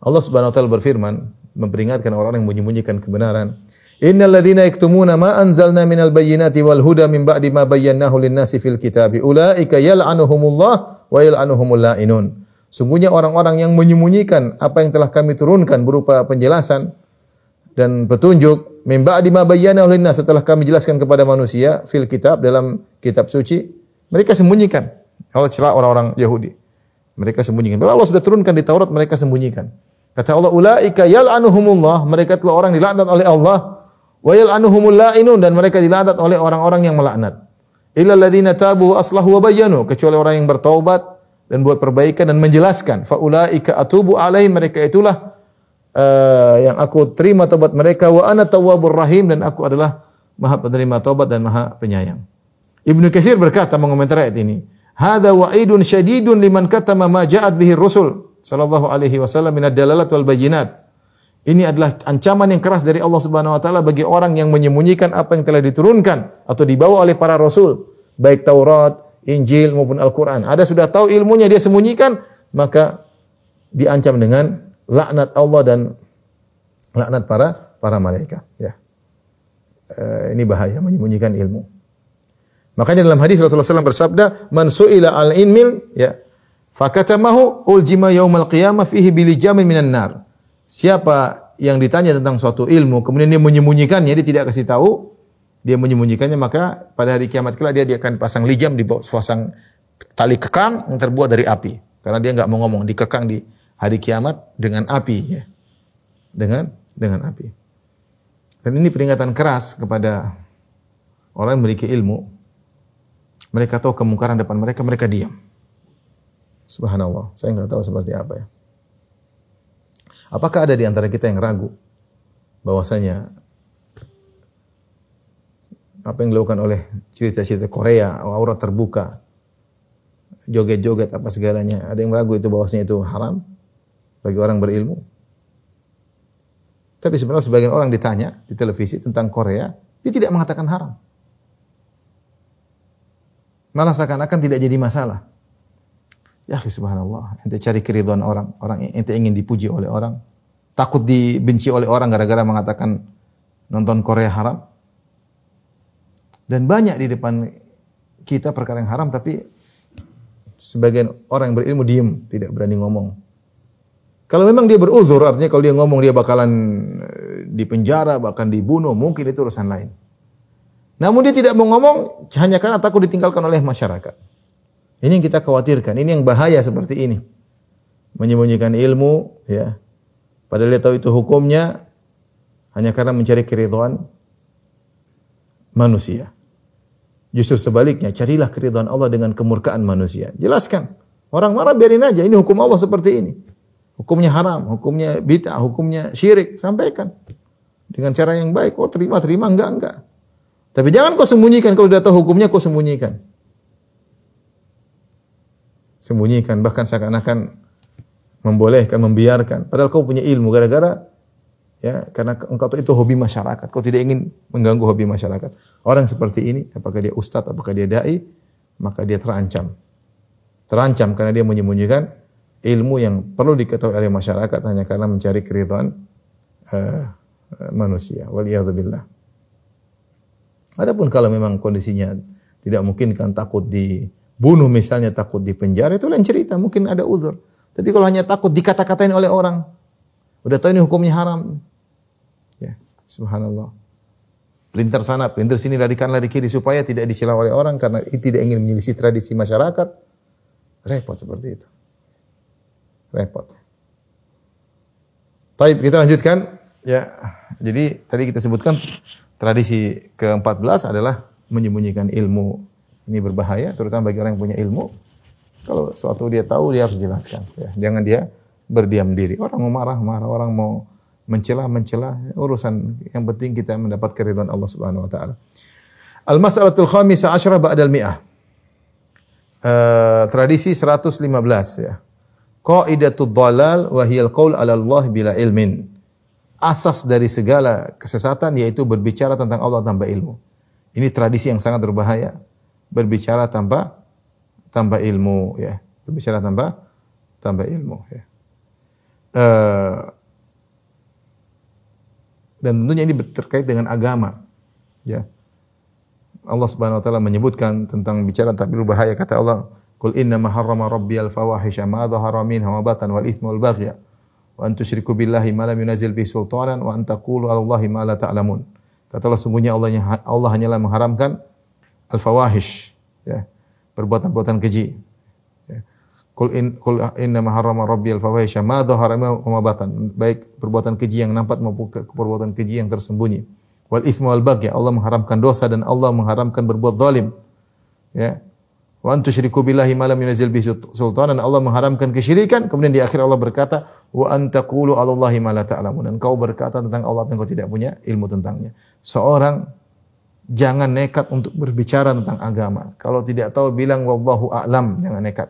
Allah Subhanahu wa taala berfirman memperingatkan orang yang menyembunyikan kebenaran. Innal ladzina yaktumuna ma anzalna minal bayyinati wal huda min ba'di ma bayyanahu lin-nasi fil kitabi ulaika yal'anuhumullah wa yal'anuhumul la'inun. Sungguhnya orang-orang yang menyembunyikan apa yang telah kami turunkan berupa penjelasan dan petunjuk min ba'di ma bayyanahu lin-nas setelah kami jelaskan kepada manusia fil kitab dalam kitab suci mereka sembunyikan. Allah celah orang-orang Yahudi. Mereka sembunyikan. Padahal Allah sudah turunkan di Taurat mereka sembunyikan. Kata Allah, "Ulaika yal'anuhumullah." Mereka telah orang dilaknat oleh Allah. Wa yal'anuhumul la'inun dan mereka dilaknat oleh orang-orang yang melaknat. Illa alladziina tabu aslahu wa bayyanu, kecuali orang yang bertaubat dan buat perbaikan dan menjelaskan. Fa ulaika atubu alaihim mereka itulah eh, yang aku terima taubat mereka wa ana tawwabur rahim dan aku adalah Maha penerima taubat dan Maha penyayang. Ibnu Katsir berkata mengomentari ayat ini, "Hadza wa'idun syadidun liman katama ma ja'at bihi rusul." sallallahu alaihi wasallam min ad-dalalat wal bayinat. Ini adalah ancaman yang keras dari Allah Subhanahu wa taala bagi orang yang menyembunyikan apa yang telah diturunkan atau dibawa oleh para rasul, baik Taurat, Injil maupun Al-Qur'an. Ada sudah tahu ilmunya dia sembunyikan, maka diancam dengan laknat Allah dan laknat para para malaikat, ya. Uh, ini bahaya menyembunyikan ilmu. Makanya dalam hadis Rasulullah SAW bersabda, "Man su'ila al ilmil ya fakatamahu uljima yaumal qiyamah fihi bilijamin minan nar." Siapa yang ditanya tentang suatu ilmu kemudian dia menyembunyikannya, dia tidak kasih tahu, dia menyembunyikannya maka pada hari kiamat kelak dia, dia akan pasang lijam di pasang tali kekang yang terbuat dari api. Karena dia nggak mau ngomong, dikekang di hari kiamat dengan api ya. Dengan dengan api. Dan ini peringatan keras kepada orang yang memiliki ilmu. Mereka tahu kemungkaran depan mereka, mereka diam. Subhanallah, saya nggak tahu seperti apa ya. Apakah ada di antara kita yang ragu bahwasanya apa yang dilakukan oleh cerita-cerita Korea, aurat terbuka, joget-joget apa segalanya, ada yang ragu itu bahwasanya itu haram bagi orang berilmu? Tapi sebenarnya sebagian orang ditanya di televisi tentang Korea, dia tidak mengatakan haram. Malah seakan-akan tidak jadi masalah. Ya subhanallah, ente cari keridhaan orang, orang ente ingin dipuji oleh orang, takut dibenci oleh orang gara-gara mengatakan nonton Korea haram. Dan banyak di depan kita perkara yang haram tapi sebagian orang yang berilmu diem, tidak berani ngomong. Kalau memang dia beruzur, artinya kalau dia ngomong dia bakalan eh, dipenjara, bahkan dibunuh, mungkin itu urusan lain. Namun dia tidak mau ngomong hanya karena takut ditinggalkan oleh masyarakat. Ini yang kita khawatirkan. Ini yang bahaya seperti ini. Menyembunyikan ilmu, ya. Padahal dia tahu itu hukumnya hanya karena mencari keridhaan manusia. Justru sebaliknya, carilah keridhaan Allah dengan kemurkaan manusia. Jelaskan. Orang marah biarin aja. Ini hukum Allah seperti ini. Hukumnya haram, hukumnya bid'ah, hukumnya syirik. Sampaikan. Dengan cara yang baik. Oh terima, terima. Enggak, enggak. Tapi jangan kau sembunyikan. Kalau sudah tahu hukumnya, kau sembunyikan sembunyikan bahkan seakan-akan membolehkan membiarkan padahal kau punya ilmu gara-gara ya karena engkau itu hobi masyarakat kau tidak ingin mengganggu hobi masyarakat orang seperti ini apakah dia ustadz apakah dia dai maka dia terancam terancam karena dia menyembunyikan ilmu yang perlu diketahui oleh masyarakat hanya karena mencari keridhaan uh, manusia waliyadzubillah adapun kalau memang kondisinya tidak mungkin kan takut di bunuh misalnya takut di penjara itu lain cerita, mungkin ada uzur. Tapi kalau hanya takut dikata-katain oleh orang, udah tahu ini hukumnya haram. Ya, subhanallah. Pelintar sana, pelintar sini, lari kanan, lari kiri supaya tidak dicela oleh orang karena tidak ingin menyelisih tradisi masyarakat. Repot seperti itu. Repot. Taib, kita lanjutkan. Ya, jadi tadi kita sebutkan tradisi ke-14 adalah menyembunyikan ilmu ini berbahaya, terutama bagi orang yang punya ilmu. Kalau suatu dia tahu, dia harus jelaskan. Ya. Jangan dia berdiam diri. Orang mau marah, marah. Orang mau mencela, mencela. Urusan yang penting kita mendapat keridhaan Allah Subhanahu Wa Taala. Al-mas'alatul khamisah asyara ba'dal mi'ah. Uh, tradisi 115 ya. Qaidatul dhalal wa hiyal qaul 'ala Allah bila ilmin. Asas dari segala kesesatan yaitu berbicara tentang Allah tanpa ilmu. Ini tradisi yang sangat berbahaya. Berbicara tanpa tanpa ilmu ya. Berbicara tanpa tanpa ilmu ya. Uh, dan tentunya ini terkait dengan agama ya. Allah Subhanahu wa taala menyebutkan tentang bicara tapi berbahaya kata Allah Qul inna ma harrama rabbi al fawahisha ma dhahara minha wa batan wal ithma wal baghya wa an tusyriku billahi ma lam yunzil bihi sultanan wa an taqulu 'ala Allahi ma la ta'lamun. Kata Allah sungguhnya Allah Allah hanyalah mengharamkan al-fawahish ya perbuatan-perbuatan keji ya. Kul in kul inna ma harrama rabbi al-fawahisha ma dhahara ma batan baik perbuatan keji yang nampak maupun perbuatan keji yang tersembunyi wal itsmu wal baghy Allah mengharamkan dosa dan Allah mengharamkan berbuat zalim ya wa an tusyriku billahi ma lam yunzil bihi sultanan Allah mengharamkan kesyirikan kemudian di akhir Allah berkata wa an taqulu 'ala Allahi ma la ta'lamun dan kau berkata tentang Allah yang kau tidak punya ilmu tentangnya seorang jangan nekat untuk berbicara tentang agama. Kalau tidak tahu bilang wallahu a'lam, jangan nekat.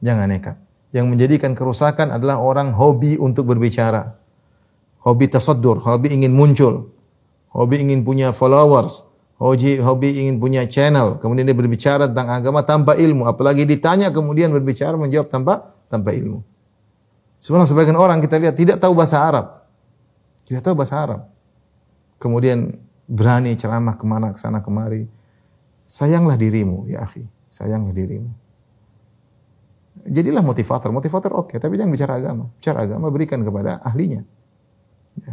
Jangan nekat. Yang menjadikan kerusakan adalah orang hobi untuk berbicara. Hobi tasaddur, hobi ingin muncul. Hobi ingin punya followers. Hobi, hobi ingin punya channel. Kemudian dia berbicara tentang agama tanpa ilmu. Apalagi ditanya kemudian berbicara menjawab tanpa tanpa ilmu. Sebenarnya sebagian orang kita lihat tidak tahu bahasa Arab. Tidak tahu bahasa Arab. Kemudian berani ceramah ke mana, ke sana kemari. Sayanglah dirimu, ya akhi. Sayanglah dirimu. Jadilah motivator. Motivator oke, okay, tapi jangan bicara agama. Bicara agama berikan kepada ahlinya. Ya.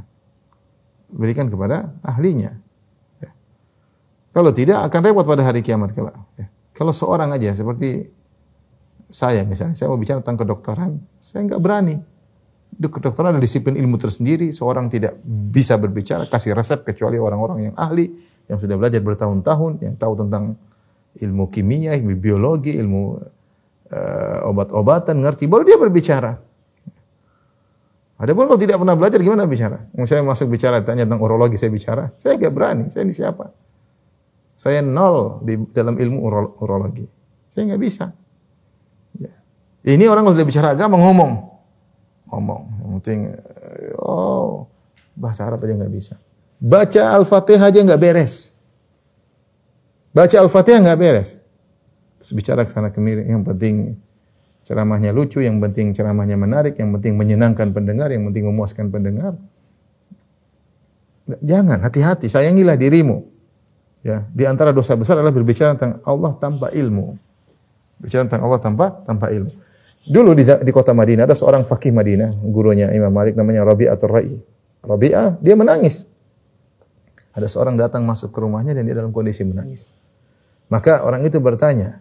Berikan kepada ahlinya. Kalau tidak akan repot pada hari kiamat kelak. Ya. Kalau seorang aja seperti saya misalnya, saya mau bicara tentang kedokteran, saya nggak berani. Di kedokteran ada disiplin ilmu tersendiri, seorang tidak bisa berbicara, kasih resep kecuali orang-orang yang ahli, yang sudah belajar bertahun-tahun, yang tahu tentang ilmu kimia, ilmu biologi, ilmu uh, obat-obatan, ngerti, baru dia berbicara. Ada pun kalau tidak pernah belajar gimana bicara? Saya masuk bicara tanya tentang urologi saya bicara, saya gak berani. Saya ini siapa? Saya nol di dalam ilmu uro urologi. Saya nggak bisa. Ya. Ini orang kalau sudah bicara agama ngomong, ngomong. Yang penting, oh bahasa Arab aja nggak bisa. Baca Al-Fatihah aja nggak beres. Baca Al-Fatihah nggak beres. Terus bicara ke sana kemari. Yang penting ceramahnya lucu, yang penting ceramahnya menarik, yang penting menyenangkan pendengar, yang penting memuaskan pendengar. Jangan, hati-hati, sayangilah dirimu. Ya, di antara dosa besar adalah berbicara tentang Allah tanpa ilmu. Bicara tentang Allah tanpa tanpa ilmu. Dulu di, di kota Madinah ada seorang fakih Madinah, gurunya Imam Malik namanya Rabi'ah Rai. Rabi'ah dia menangis. Ada seorang datang masuk ke rumahnya dan dia dalam kondisi menangis. Maka orang itu bertanya,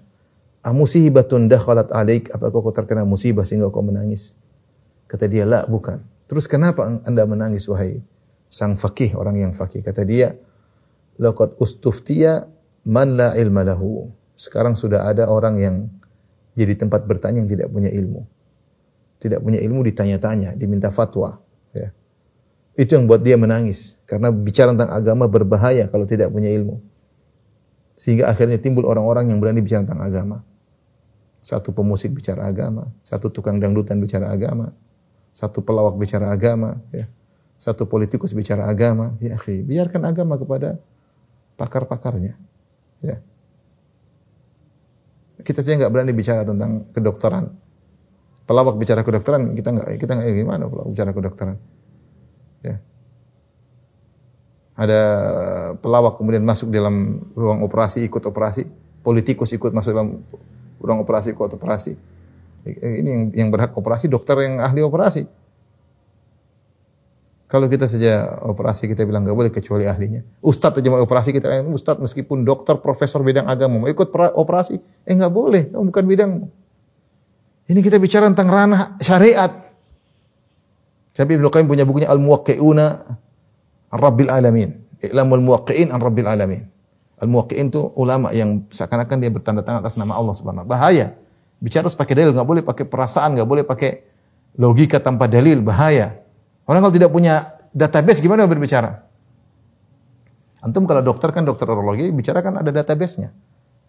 Amusibatun dakhalat alaik, apakah kau terkena musibah sehingga kau menangis? Kata dia, la, bukan. Terus kenapa anda menangis, wahai sang fakih, orang yang fakih? Kata dia, laqad ustuftiya man la ilma lahu. Sekarang sudah ada orang yang jadi tempat bertanya yang tidak punya ilmu. Tidak punya ilmu ditanya-tanya, diminta fatwa. Ya. Itu yang buat dia menangis. Karena bicara tentang agama berbahaya kalau tidak punya ilmu. Sehingga akhirnya timbul orang-orang yang berani bicara tentang agama. Satu pemusik bicara agama, satu tukang dangdutan bicara agama, satu pelawak bicara agama, ya. satu politikus bicara agama. Ya, biarkan agama kepada pakar-pakarnya. Ya. Kita saja nggak berani bicara tentang kedokteran. Pelawak bicara kedokteran, kita nggak kita nggak gimana pelawak bicara kedokteran. Ya. Ada pelawak kemudian masuk dalam ruang operasi, ikut operasi, politikus ikut masuk dalam ruang operasi kok operasi. Ini yang, yang berhak operasi dokter yang ahli operasi. Kalau kita saja operasi kita bilang nggak boleh kecuali ahlinya. Ustadz aja mau operasi kita eh, Ustadz meskipun dokter profesor bidang agama mau ikut operasi, eh nggak boleh, kamu bukan bidangmu. Ini kita bicara tentang ranah syariat. Tapi Ibnu Qayyim punya bukunya Al-Muwaqqi'una Rabbil Alamin. I'lamul Muwaqqi'in an Rabbil Alamin. Al-muwaqqi'in itu ulama yang seakan-akan dia bertanda tangan atas nama Allah Subhanahu Bahaya. Bicara harus pakai dalil, nggak boleh pakai perasaan, nggak boleh pakai logika tanpa dalil, bahaya. Orang kalau tidak punya database gimana berbicara? Antum kalau dokter kan dokter urologi bicara kan ada database-nya.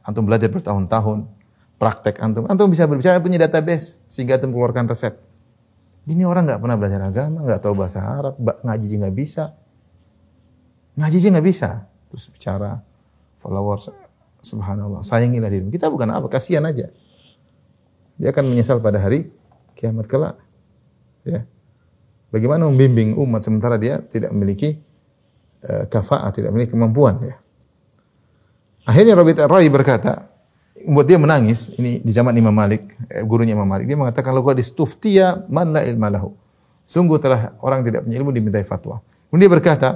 Antum belajar bertahun-tahun, praktek antum. Antum bisa berbicara punya database sehingga antum keluarkan resep. Ini orang nggak pernah belajar agama, nggak tahu bahasa Arab, ngaji juga nggak bisa. Ngaji juga nggak bisa. Terus bicara, followers subhanallah sayangilah dirimu kita bukan apa kasihan aja dia akan menyesal pada hari kiamat kelak ya bagaimana membimbing umat sementara dia tidak memiliki uh, kafaah tidak memiliki kemampuan ya akhirnya Rabi Rai berkata membuat dia menangis ini di zaman Imam Malik eh, gurunya Imam Malik dia mengatakan kalau distuftiya man la ilma lahu sungguh telah orang tidak punya ilmu dimintai fatwa kemudian dia berkata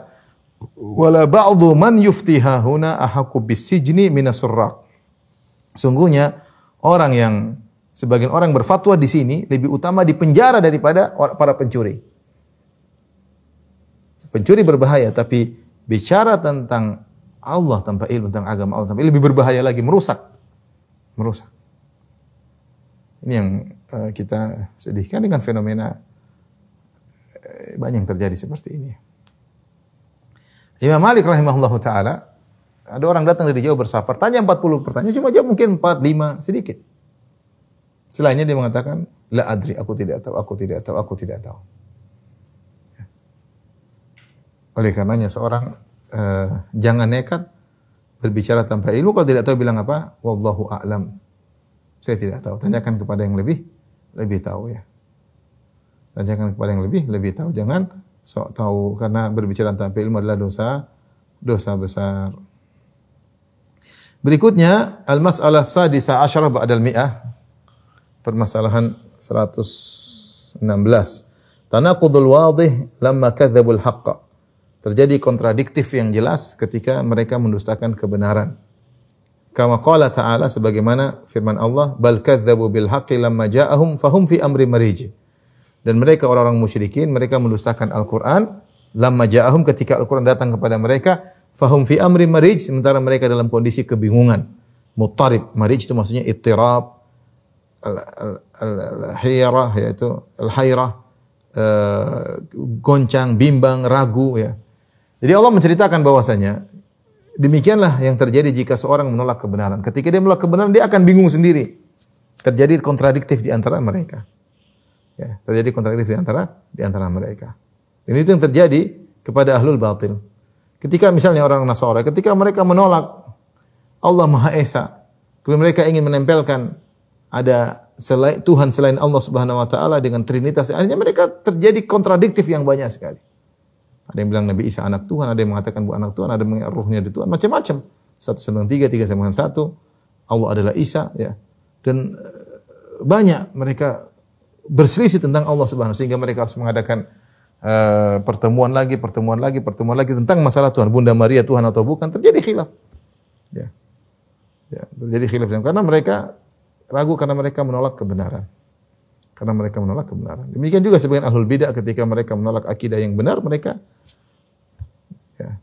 wala ba'dhu man yuftiha huna ahaqqu bisijni minasurraq. Sungguhnya orang yang sebagian orang berfatwa di sini lebih utama di penjara daripada para pencuri. Pencuri berbahaya tapi bicara tentang Allah tanpa ilmu tentang agama Allah tanpa ilmu lebih berbahaya lagi merusak. Merusak. Ini yang uh, kita sedihkan dengan fenomena uh, banyak yang terjadi seperti ini. Imam Malik rahimahullah taala ada orang datang dari jauh bersafar, tanya 40 pertanyaan, cuma jawab mungkin 4, 5, sedikit. Selainnya dia mengatakan, La adri, aku tidak tahu, aku tidak tahu, aku tidak tahu. Oleh karenanya seorang uh, jangan nekat berbicara tanpa ilmu. Kalau tidak tahu bilang apa? Wallahu a'lam. Saya tidak tahu. Tanyakan kepada yang lebih lebih tahu ya. Tanyakan kepada yang lebih lebih tahu. Jangan sok tahu karena berbicara tanpa ilmu adalah dosa dosa besar. Berikutnya al-mas'alah sadisa asyarah ba'dal mi'ah. Permasalahan 116. Tanaqudul wadih lamma kadzabul haqqa terjadi kontradiktif yang jelas ketika mereka mendustakan kebenaran. Kama qala ta'ala sebagaimana firman Allah, "Bal kadzdzabu bil haqqi lamma ja'ahum fahum fi amri marij." Dan mereka orang-orang musyrikin, mereka mendustakan Al-Qur'an lamma ja'ahum ketika Al-Qur'an datang kepada mereka, fahum fi amri marij sementara mereka dalam kondisi kebingungan. Muttarib, marij itu maksudnya ittirab, al-hayrah yaitu al-hayrah, uh, goncang, bimbang, ragu ya. Jadi Allah menceritakan bahwasanya demikianlah yang terjadi jika seorang menolak kebenaran. Ketika dia menolak kebenaran, dia akan bingung sendiri. Terjadi kontradiktif di antara mereka. Ya, terjadi kontradiktif di antara di antara mereka. Dan itu yang terjadi kepada ahlul batil. Ketika misalnya orang Nasara, ketika mereka menolak Allah Maha Esa, kemudian mereka ingin menempelkan ada selain Tuhan selain Allah Subhanahu wa taala dengan trinitas, akhirnya mereka terjadi kontradiktif yang banyak sekali. Ada yang bilang Nabi Isa anak Tuhan, ada yang mengatakan bukan anak Tuhan, ada yang mengatakan ruhnya di Tuhan, macam-macam. Satu sembilan tiga, tiga sembilan satu. Allah adalah Isa, ya. Dan eh, banyak mereka berselisih tentang Allah Subhanahu sehingga mereka harus mengadakan uh, pertemuan lagi, pertemuan lagi, pertemuan lagi tentang masalah Tuhan. Bunda Maria Tuhan atau bukan terjadi khilaf. Ya. Ya, terjadi khilaf karena mereka ragu karena mereka menolak kebenaran karena mereka menolak kebenaran. Demikian juga sebagian ahlul bidah ketika mereka menolak akidah yang benar, mereka ya,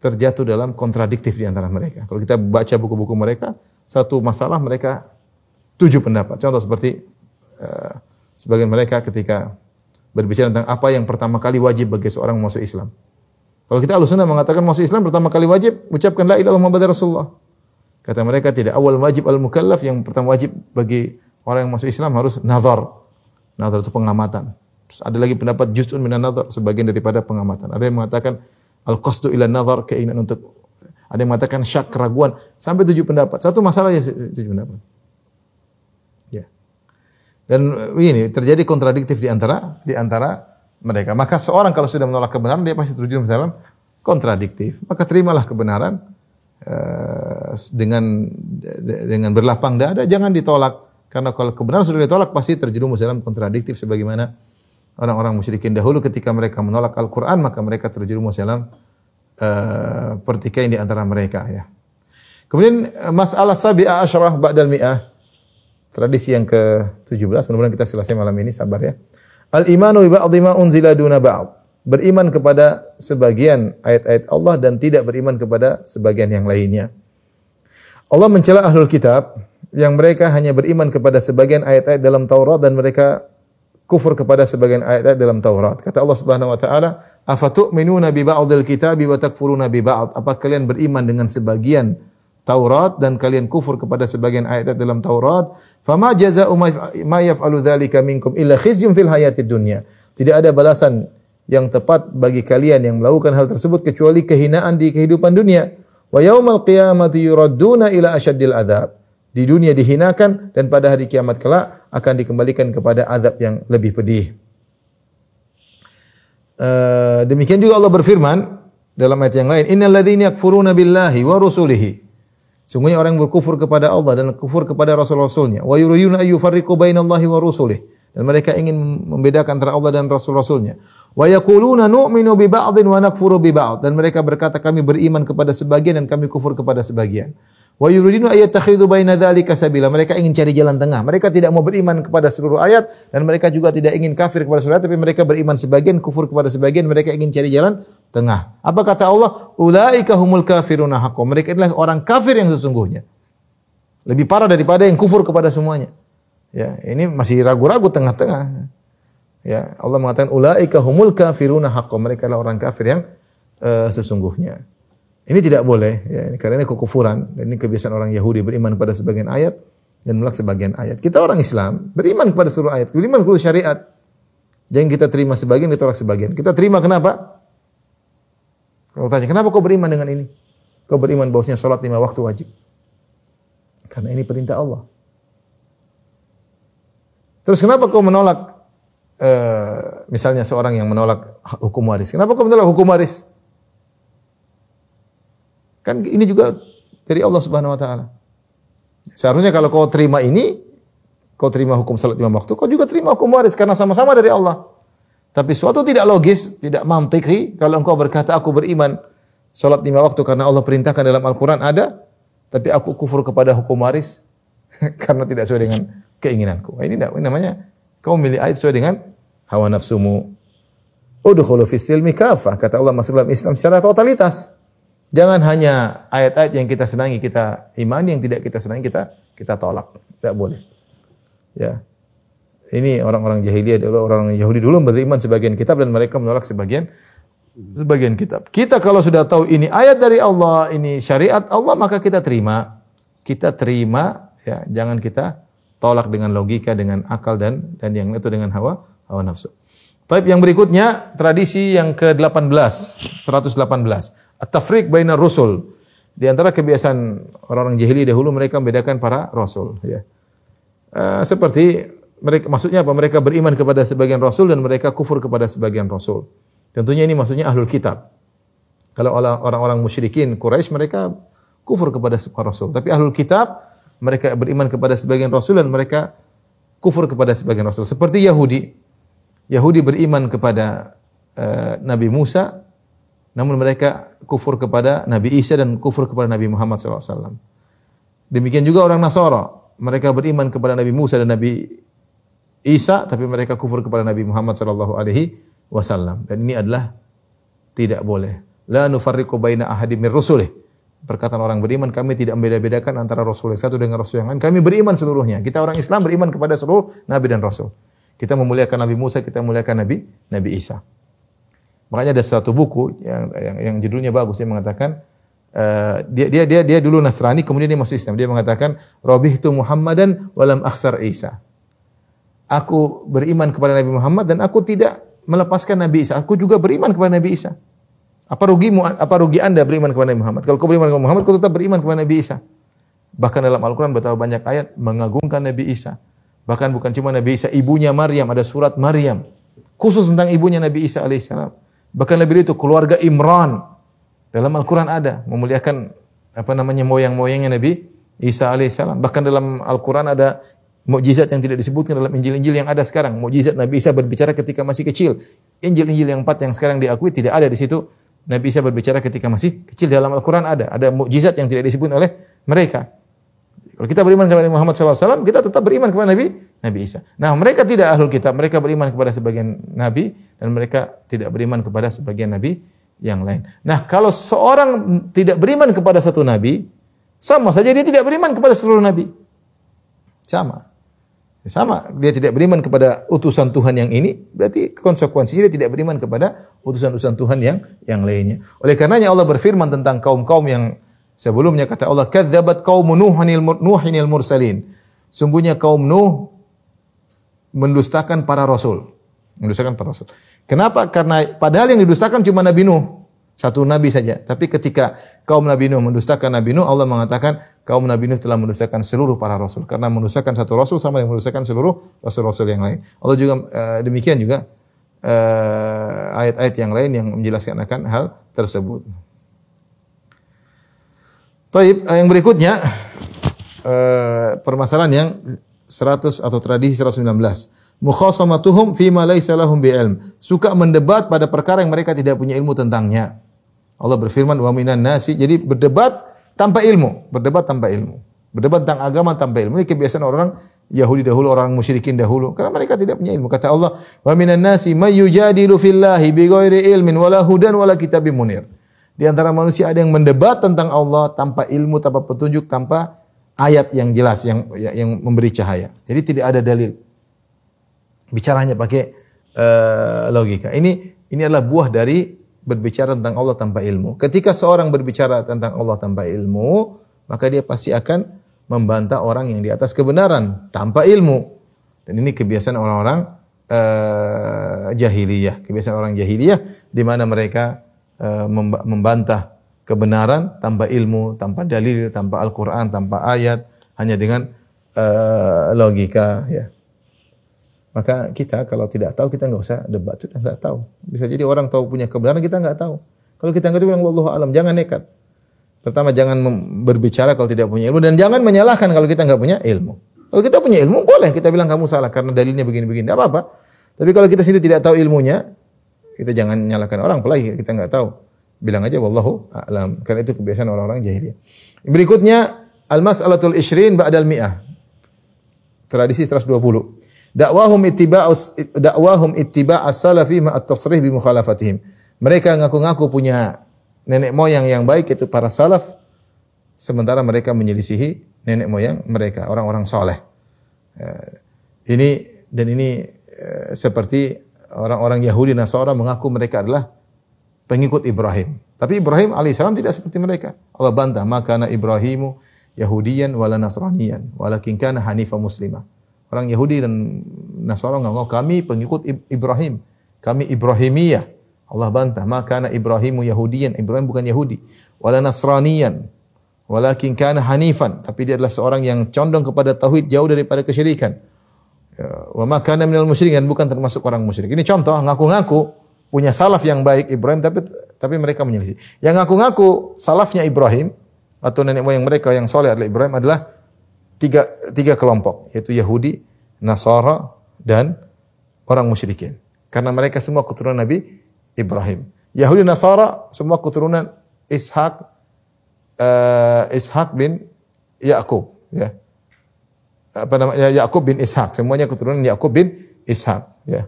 terjatuh dalam kontradiktif di antara mereka. Kalau kita baca buku-buku mereka, satu masalah mereka tujuh pendapat. Contoh seperti uh, sebagian mereka ketika berbicara tentang apa yang pertama kali wajib bagi seorang masuk Islam. Kalau kita alusuna mengatakan masuk Islam pertama kali wajib ucapkan la ilaha illallah Rasulullah. Kata mereka tidak awal wajib al mukallaf yang pertama wajib bagi Orang yang masuk Islam harus nazar. Nazar itu pengamatan. Terus ada lagi pendapat juz'un minan nazar, sebagian daripada pengamatan. Ada yang mengatakan al-qasdu ila nazar, keinginan untuk ada yang mengatakan syak keraguan sampai tujuh pendapat. Satu masalah ya tujuh pendapat. Ya. Dan ini terjadi kontradiktif di antara di antara mereka. Maka seorang kalau sudah menolak kebenaran dia pasti terjun dalam kontradiktif. Maka terimalah kebenaran uh, dengan dengan berlapang dada, jangan ditolak. Karena kalau kebenaran sudah ditolak pasti terjerumus dalam kontradiktif sebagaimana orang-orang musyrikin dahulu ketika mereka menolak Al-Qur'an maka mereka terjerumus dalam uh, pertikaian di antara mereka ya. Kemudian uh, masalah sabi'a asyarah ba'dal mi'ah. Tradisi yang ke-17 mudah-mudahan kita selesai malam ini sabar ya. Al-imanu bi ba'dhi ma unzila duna ba'd. Beriman kepada sebagian ayat-ayat Allah dan tidak beriman kepada sebagian yang lainnya. Allah mencela ahlul kitab yang mereka hanya beriman kepada sebagian ayat-ayat dalam Taurat dan mereka kufur kepada sebagian ayat-ayat dalam Taurat. Kata Allah Subhanahu wa taala, "Afatu'minuna bi ba'dil kitabi wa takfuruna bi ba'd?" Apa kalian beriman dengan sebagian Taurat dan kalian kufur kepada sebagian ayat-ayat dalam Taurat? Fama jazaa'u ma yaf'alu dzalika minkum illa khizyun fil hayatid dunya. Tidak ada balasan yang tepat bagi kalian yang melakukan hal tersebut kecuali kehinaan di kehidupan dunia. Wa yaumal qiyamati yuradduna ila asyaddil adzab di dunia dihinakan dan pada hari kiamat kelak akan dikembalikan kepada azab yang lebih pedih. Uh, demikian juga Allah berfirman dalam ayat yang lain, "Innal ladzina yakfuruna billahi wa rusulihi." Sungguhnya orang yang berkufur kepada Allah dan kufur kepada rasul-rasulnya, wa yuriduna ayyufarriqu bainallahi wa rusulihi dan mereka ingin membedakan antara Allah dan rasul-rasulnya. Wa yaquluna nu'minu bi ba'dhin wa nakfuru bi ba'd dan mereka berkata kami beriman kepada sebagian dan kami kufur kepada sebagian. Wa yuridinu ayyattakhidhu baina dzalika sabila. Mereka ingin cari jalan tengah. Mereka tidak mau beriman kepada seluruh ayat dan mereka juga tidak ingin kafir kepada seluruh ayat tapi mereka beriman sebagian, kufur kepada sebagian. Mereka ingin cari jalan tengah. Apa kata Allah? Ulaika humul kafiruna haqqo. Mereka adalah orang kafir yang sesungguhnya. Lebih parah daripada yang kufur kepada semuanya. Ya, ini masih ragu-ragu tengah-tengah. Ya, Allah mengatakan ulaika humul kafiruna haqqo. Mereka adalah orang kafir yang uh, sesungguhnya. Ini tidak boleh, ya, karena ini kekufuran. Ini kebiasaan orang Yahudi beriman pada sebagian ayat, dan menolak sebagian ayat. Kita orang Islam beriman kepada seluruh ayat, beriman kepada syariat. Jangan kita terima sebagian, ditolak sebagian. Kita terima kenapa? Kalau tanya, kenapa kau beriman dengan ini? Kau beriman bahwasanya sholat lima waktu wajib. Karena ini perintah Allah. Terus kenapa kau menolak uh, misalnya seorang yang menolak hukum waris? Kenapa kau menolak hukum waris? Kan ini juga dari Allah Subhanahu wa taala. Seharusnya kalau kau terima ini, kau terima hukum salat lima waktu, kau juga terima hukum waris karena sama-sama dari Allah. Tapi suatu tidak logis, tidak mantiki kalau engkau berkata aku beriman salat lima waktu karena Allah perintahkan dalam Al-Qur'an ada, tapi aku kufur kepada hukum waris karena tidak sesuai dengan keinginanku. Ini, ini namanya kau memilih ayat sesuai dengan hawa nafsumu. Udkhulu fis silmi kafah. Kata Allah masuk dalam Islam secara totalitas. Jangan hanya ayat-ayat yang kita senangi kita imani, yang tidak kita senangi kita kita tolak. Tidak boleh. Ya. Ini orang-orang jahiliyah dulu, orang Yahudi dulu beriman sebagian kitab dan mereka menolak sebagian sebagian kitab. Kita kalau sudah tahu ini ayat dari Allah, ini syariat Allah, maka kita terima. Kita terima, ya, jangan kita tolak dengan logika, dengan akal dan dan yang itu dengan hawa hawa nafsu. Tapi yang berikutnya tradisi yang ke-18, 118. At-tafriq baina rusul. Di antara kebiasaan orang-orang jahili dahulu mereka membedakan para rasul ya. Uh, seperti mereka maksudnya apa? Mereka beriman kepada sebagian rasul dan mereka kufur kepada sebagian rasul. Tentunya ini maksudnya ahlul kitab. Kalau orang-orang musyrikin Quraisy mereka kufur kepada sebagian rasul, tapi ahlul kitab mereka beriman kepada sebagian rasul dan mereka kufur kepada sebagian rasul. Seperti Yahudi. Yahudi beriman kepada uh, Nabi Musa namun mereka kufur kepada Nabi Isa dan kufur kepada Nabi Muhammad SAW. Demikian juga orang Nasara. Mereka beriman kepada Nabi Musa dan Nabi Isa, tapi mereka kufur kepada Nabi Muhammad wasallam. Dan ini adalah tidak boleh. La nufarriqu baina ahadim min rusulih. Perkataan orang beriman, kami tidak membeda-bedakan antara rasul yang satu dengan rasul yang lain. Kami beriman seluruhnya. Kita orang Islam beriman kepada seluruh nabi dan rasul. Kita memuliakan Nabi Musa, kita memuliakan Nabi Nabi Isa. Makanya ada satu buku yang yang, yang judulnya bagus dia mengatakan uh, dia dia dia dia dulu Nasrani kemudian dia masuk Islam. Dia mengatakan Robihtu Muhammadan walam akhsar Isa. Aku beriman kepada Nabi Muhammad dan aku tidak melepaskan Nabi Isa. Aku juga beriman kepada Nabi Isa. Apa rugimu apa rugi Anda beriman kepada Nabi Muhammad? Kalau kau beriman kepada Muhammad, kau tetap beriman kepada Nabi Isa. Bahkan dalam Al-Qur'an betapa banyak ayat mengagungkan Nabi Isa. Bahkan bukan cuma Nabi Isa, ibunya Maryam, ada surat Maryam. Khusus tentang ibunya Nabi Isa alaihissalam. Bahkan lebih itu keluarga Imran. Dalam Al-Quran ada memuliakan apa namanya moyang-moyangnya Nabi Isa alaihissalam. Bahkan dalam Al-Quran ada mukjizat yang tidak disebutkan dalam Injil-Injil yang ada sekarang. Mukjizat Nabi Isa berbicara ketika masih kecil. Injil-Injil yang empat yang sekarang diakui tidak ada di situ. Nabi Isa berbicara ketika masih kecil dalam Al-Quran ada. Ada mukjizat yang tidak disebut oleh mereka. Kalau kita beriman kepada Nabi Muhammad SAW, kita tetap beriman kepada Nabi Nabi Isa. Nah, mereka tidak ahlul kitab, mereka beriman kepada sebagian nabi dan mereka tidak beriman kepada sebagian nabi yang lain. Nah, kalau seorang tidak beriman kepada satu nabi, sama saja dia tidak beriman kepada seluruh nabi. Sama. Sama, dia tidak beriman kepada utusan Tuhan yang ini, berarti konsekuensinya dia tidak beriman kepada utusan-utusan Tuhan yang yang lainnya. Oleh karenanya Allah berfirman tentang kaum-kaum yang Sebelumnya kata Allah, "Kadzabat qaum Nuhanil Nuhinil mursalin." Sungguhnya kaum Nuh mendustakan para rasul. Mendustakan para rasul. Kenapa? Karena padahal yang didustakan cuma Nabi Nuh, satu nabi saja. Tapi ketika kaum Nabi Nuh mendustakan Nabi Nuh, Allah mengatakan kaum Nabi Nuh telah mendustakan seluruh para rasul. Karena mendustakan satu rasul sama dengan mendustakan seluruh rasul-rasul yang lain. Allah juga uh, demikian juga eh, ayat-ayat yang lain yang menjelaskan akan hal tersebut. Taib, eh, yang berikutnya uh, permasalahan yang 100 atau tradisi 119. Mukhasamatuhum fi ma laysa lahum bi'ilm. Suka mendebat pada perkara yang mereka tidak punya ilmu tentangnya. Allah berfirman wa minan nasi. Jadi berdebat tanpa ilmu, berdebat tanpa ilmu. Berdebat tentang agama tanpa ilmu. Ini kebiasaan orang Yahudi dahulu, orang musyrikin dahulu karena mereka tidak punya ilmu. Kata Allah, "Wa minan nasi may yujadilu fillahi bighairi ilmin wala hudan wala kitabim munir." Di antara manusia ada yang mendebat tentang Allah tanpa ilmu, tanpa petunjuk, tanpa ayat yang jelas yang yang memberi cahaya. Jadi tidak ada dalil. Bicaranya pakai uh, logika. Ini ini adalah buah dari berbicara tentang Allah tanpa ilmu. Ketika seorang berbicara tentang Allah tanpa ilmu, maka dia pasti akan membantah orang yang di atas kebenaran tanpa ilmu. Dan ini kebiasaan orang-orang uh, jahiliyah, kebiasaan orang jahiliyah di mana mereka membantah kebenaran tanpa ilmu, tanpa dalil, tanpa Al-Qur'an, tanpa ayat, hanya dengan uh, logika ya. Maka kita kalau tidak tahu kita nggak usah debat, sudah nggak tahu. Bisa jadi orang tahu punya kebenaran kita nggak tahu. Kalau kita nggak tahu bilang wallahu alam, jangan nekat. Pertama jangan berbicara kalau tidak punya ilmu dan jangan menyalahkan kalau kita nggak punya ilmu. Kalau kita punya ilmu boleh kita bilang kamu salah karena dalilnya begini-begini, tidak apa-apa. Tapi kalau kita sendiri tidak tahu ilmunya, kita jangan menyalahkan orang, apalagi kita nggak tahu. Bilang aja wallahu a'lam. Karena itu kebiasaan orang-orang jahiliyah. Berikutnya al-mas'alatul isyrin ba'dal mi'ah. Tradisi 120. Dakwahum ittiba'us dakwahum ittiba'as salafi ma at-tasrih bi mukhalafatihim. Mereka ngaku-ngaku punya nenek moyang yang baik itu para salaf sementara mereka menyelisihi nenek moyang mereka orang-orang soleh. Eh, ini dan ini eh, seperti orang-orang Yahudi Nasara mengaku mereka adalah pengikut Ibrahim. Tapi Ibrahim alaihissalam tidak seperti mereka. Allah bantah, maka na Ibrahimu Yahudiyan wala Nasraniyan, walakin kana hanifa muslimah. Orang Yahudi dan Nasara ngaku kami pengikut Ibrahim. Kami Ibrahimiyah. Allah bantah, maka na Ibrahimu Yahudiyan. Ibrahim bukan Yahudi. Wala Nasraniyan. Walakin kana hanifan. Tapi dia adalah seorang yang condong kepada tauhid jauh daripada kesyirikan. Ya, wa ma kana minal musyrikin dan bukan termasuk orang musyrik. Ini contoh ngaku-ngaku punya salaf yang baik Ibrahim tapi tapi mereka menyelisih. Yang ngaku-ngaku salafnya Ibrahim atau nenek moyang mereka yang soleh adalah Ibrahim adalah tiga, tiga kelompok yaitu Yahudi, Nasara dan orang musyrikin. Karena mereka semua keturunan Nabi Ibrahim. Yahudi Nasara semua keturunan Ishak uh, Ishak bin Yakub ya. Apa namanya Yakub bin Ishak, semuanya keturunan Yakub bin Ishak ya.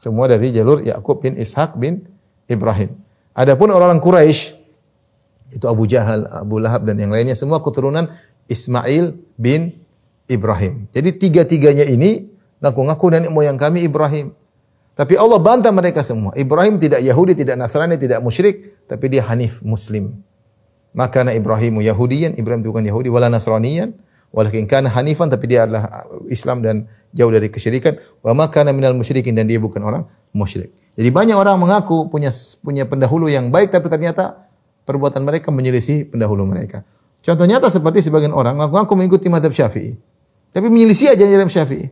Semua dari jalur Yakub bin Ishak bin Ibrahim. Adapun orang-orang Quraisy itu Abu Jahal, Abu Lahab dan yang lainnya semua keturunan Ismail bin Ibrahim. Jadi tiga-tiganya ini ngaku-ngaku nenek moyang kami Ibrahim. Tapi Allah bantah mereka semua. Ibrahim tidak Yahudi, tidak Nasrani, tidak musyrik, tapi dia Hanif Muslim. Maka na Ibrahimu Yahudiyan, Ibrahim bukan Yahudi, wala Nasraniyan, walakin kana hanifan tapi dia adalah Islam dan jauh dari kesyirikan wa ma kana minal musyrikin dan dia bukan orang musyrik. Jadi banyak orang mengaku punya punya pendahulu yang baik tapi ternyata perbuatan mereka menyelisih pendahulu mereka. Contoh nyata seperti sebagian orang ngaku-ngaku mengikuti madhab Syafi'i. Tapi menyelisih ajaran Syafi'i.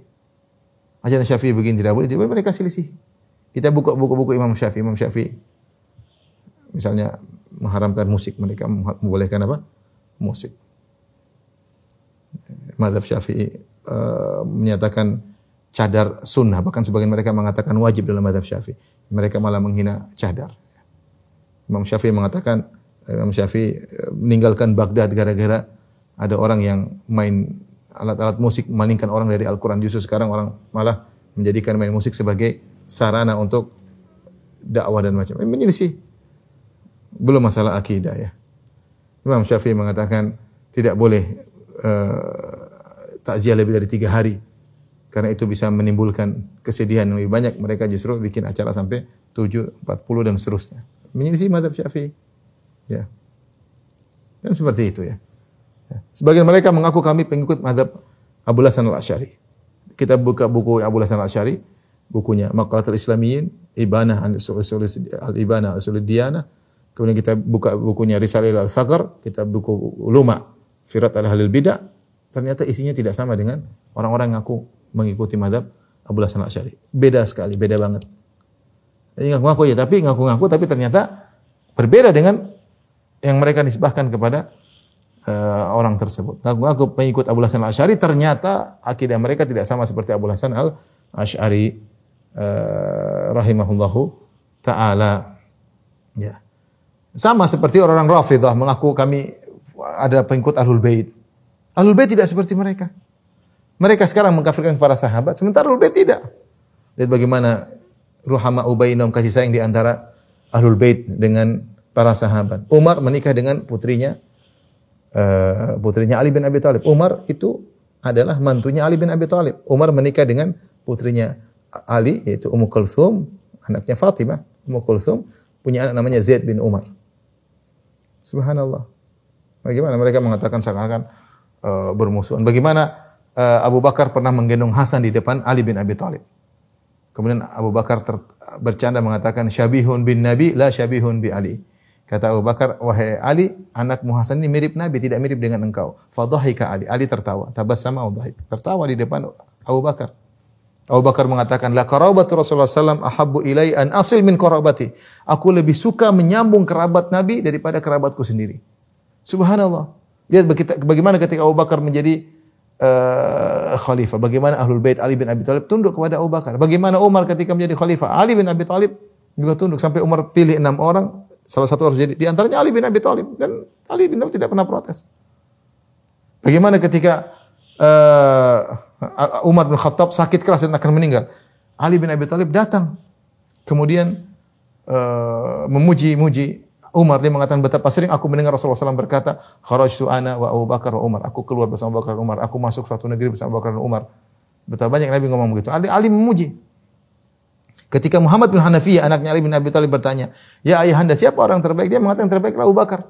Ajaran Syafi'i begini tidak boleh, tidak boleh mereka selisih. Kita buka buku-buku Imam Syafi'i, Imam Syafi'i. Misalnya mengharamkan musik, mereka membolehkan apa? Musik madhab syafi'i uh, menyatakan cadar sunnah. Bahkan sebagian mereka mengatakan wajib dalam madhab syafi'i. Mereka malah menghina cadar. Imam Syafi'i mengatakan, Imam Syafi'i eh, meninggalkan Baghdad gara-gara ada orang yang main alat-alat musik memalingkan orang dari Al-Quran. Justru sekarang orang malah menjadikan main musik sebagai sarana untuk dakwah dan macam. Ini menyelisih. Belum masalah akidah ya. Imam Syafi'i mengatakan tidak boleh takziah lebih dari tiga hari. Karena itu bisa menimbulkan kesedihan yang lebih banyak. Mereka justru bikin acara sampai 7, 40 dan seterusnya. Menyelisih madhab syafi'i. Ya. Dan seperti itu ya. ya. Sebagian mereka mengaku kami pengikut madhab Abu Hasan al-Asy'ari. Kita buka buku Abu Hasan al-Asy'ari, bukunya Maqalatul Islamiyin, Ibanah al-Ibanah al Diyanah. Kemudian kita buka bukunya Risalah al-Thaqar, kita buku Uluma Firat al-Halil Bidah, ternyata isinya tidak sama dengan orang-orang yang ngaku mengikuti madhab Abu Hasan Asy'ari. Beda sekali, beda banget. Jadi ngaku-ngaku ya, tapi ngaku-ngaku tapi ternyata berbeda dengan yang mereka nisbahkan kepada uh, orang tersebut. Ngaku-ngaku pengikut Abu Hasan Asy'ari ternyata akidah mereka tidak sama seperti Abu Hasan Al Asy'ari uh, rahimahullahu taala. Ya. Sama seperti orang-orang Rafidah mengaku kami ada pengikut Ahlul Bait. Ahlul Bait tidak seperti mereka. Mereka sekarang mengkafirkan para sahabat, sementara Ahlul Bait tidak. Lihat bagaimana ruhama ubainum kasih sayang di antara Ahlul Bait dengan para sahabat. Umar menikah dengan putrinya uh, putrinya Ali bin Abi Thalib. Umar itu adalah mantunya Ali bin Abi Thalib. Umar menikah dengan putrinya Ali yaitu Ummu Kulthum, anaknya Fatimah. Ummu Kulthum punya anak namanya Zaid bin Umar. Subhanallah. Bagaimana mereka mengatakan seakan-akan uh, bermusuhan. Bagaimana uh, Abu Bakar pernah menggendong Hasan di depan Ali bin Abi Thalib. Kemudian Abu Bakar ter, bercanda mengatakan syabihun bin Nabi la syabihun bi Ali. Kata Abu Bakar, wahai Ali, anakmu Hasan ini mirip Nabi, tidak mirip dengan engkau. Fadhahika Ali. Ali tertawa. Tabassama wa dhahik. Tertawa di depan Abu Bakar. Abu Bakar mengatakan, La karabatu Rasulullah SAW ahabbu ilai an asil min karabati. Aku lebih suka menyambung kerabat Nabi daripada kerabatku sendiri. Subhanallah. Lihat bagaimana ketika Abu Bakar menjadi uh, khalifah. Bagaimana Ahlul Bait Ali bin Abi Thalib tunduk kepada Abu Bakar. Bagaimana Umar ketika menjadi khalifah. Ali bin Abi Thalib juga tunduk. Sampai Umar pilih enam orang. Salah satu harus jadi. Di antaranya Ali bin Abi Thalib. Dan Ali bin Abi tidak pernah protes. Bagaimana ketika uh, Umar bin Khattab sakit keras dan akan meninggal. Ali bin Abi Thalib datang. Kemudian uh, memuji-muji Umar dia mengatakan betapa sering aku mendengar Rasulullah SAW berkata, "Kharajtu ana wa Abu Bakar wa Umar." Aku keluar bersama Abu Bakar dan Umar. Aku masuk suatu negeri bersama Abu Bakar dan Umar. Betapa banyak Nabi ngomong begitu. Ali, Ali memuji. Ketika Muhammad bin Hanafiyah anaknya Ali bin Abi Thalib bertanya, "Ya ayahanda, siapa orang terbaik?" Dia mengatakan terbaik Abu Bakar.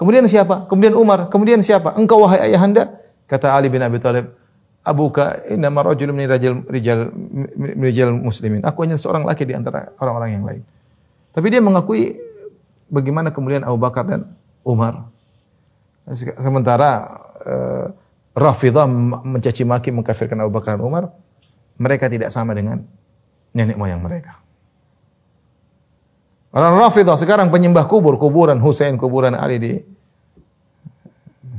Kemudian siapa? Kemudian Umar. Kemudian siapa? Engkau wahai ayahanda? Kata Ali bin Abi Thalib, abuka innama rajulun min rijal rijal rijal muslimin. Aku hanya seorang laki di antara orang-orang yang lain. Tapi dia mengakui bagaimana kemudian Abu Bakar dan Umar. Sementara uh, Rafidah mencaci maki mengkafirkan Abu Bakar dan Umar, mereka tidak sama dengan nenek moyang mereka. Orang Rafidah sekarang penyembah kubur, kuburan Husain, kuburan Ali di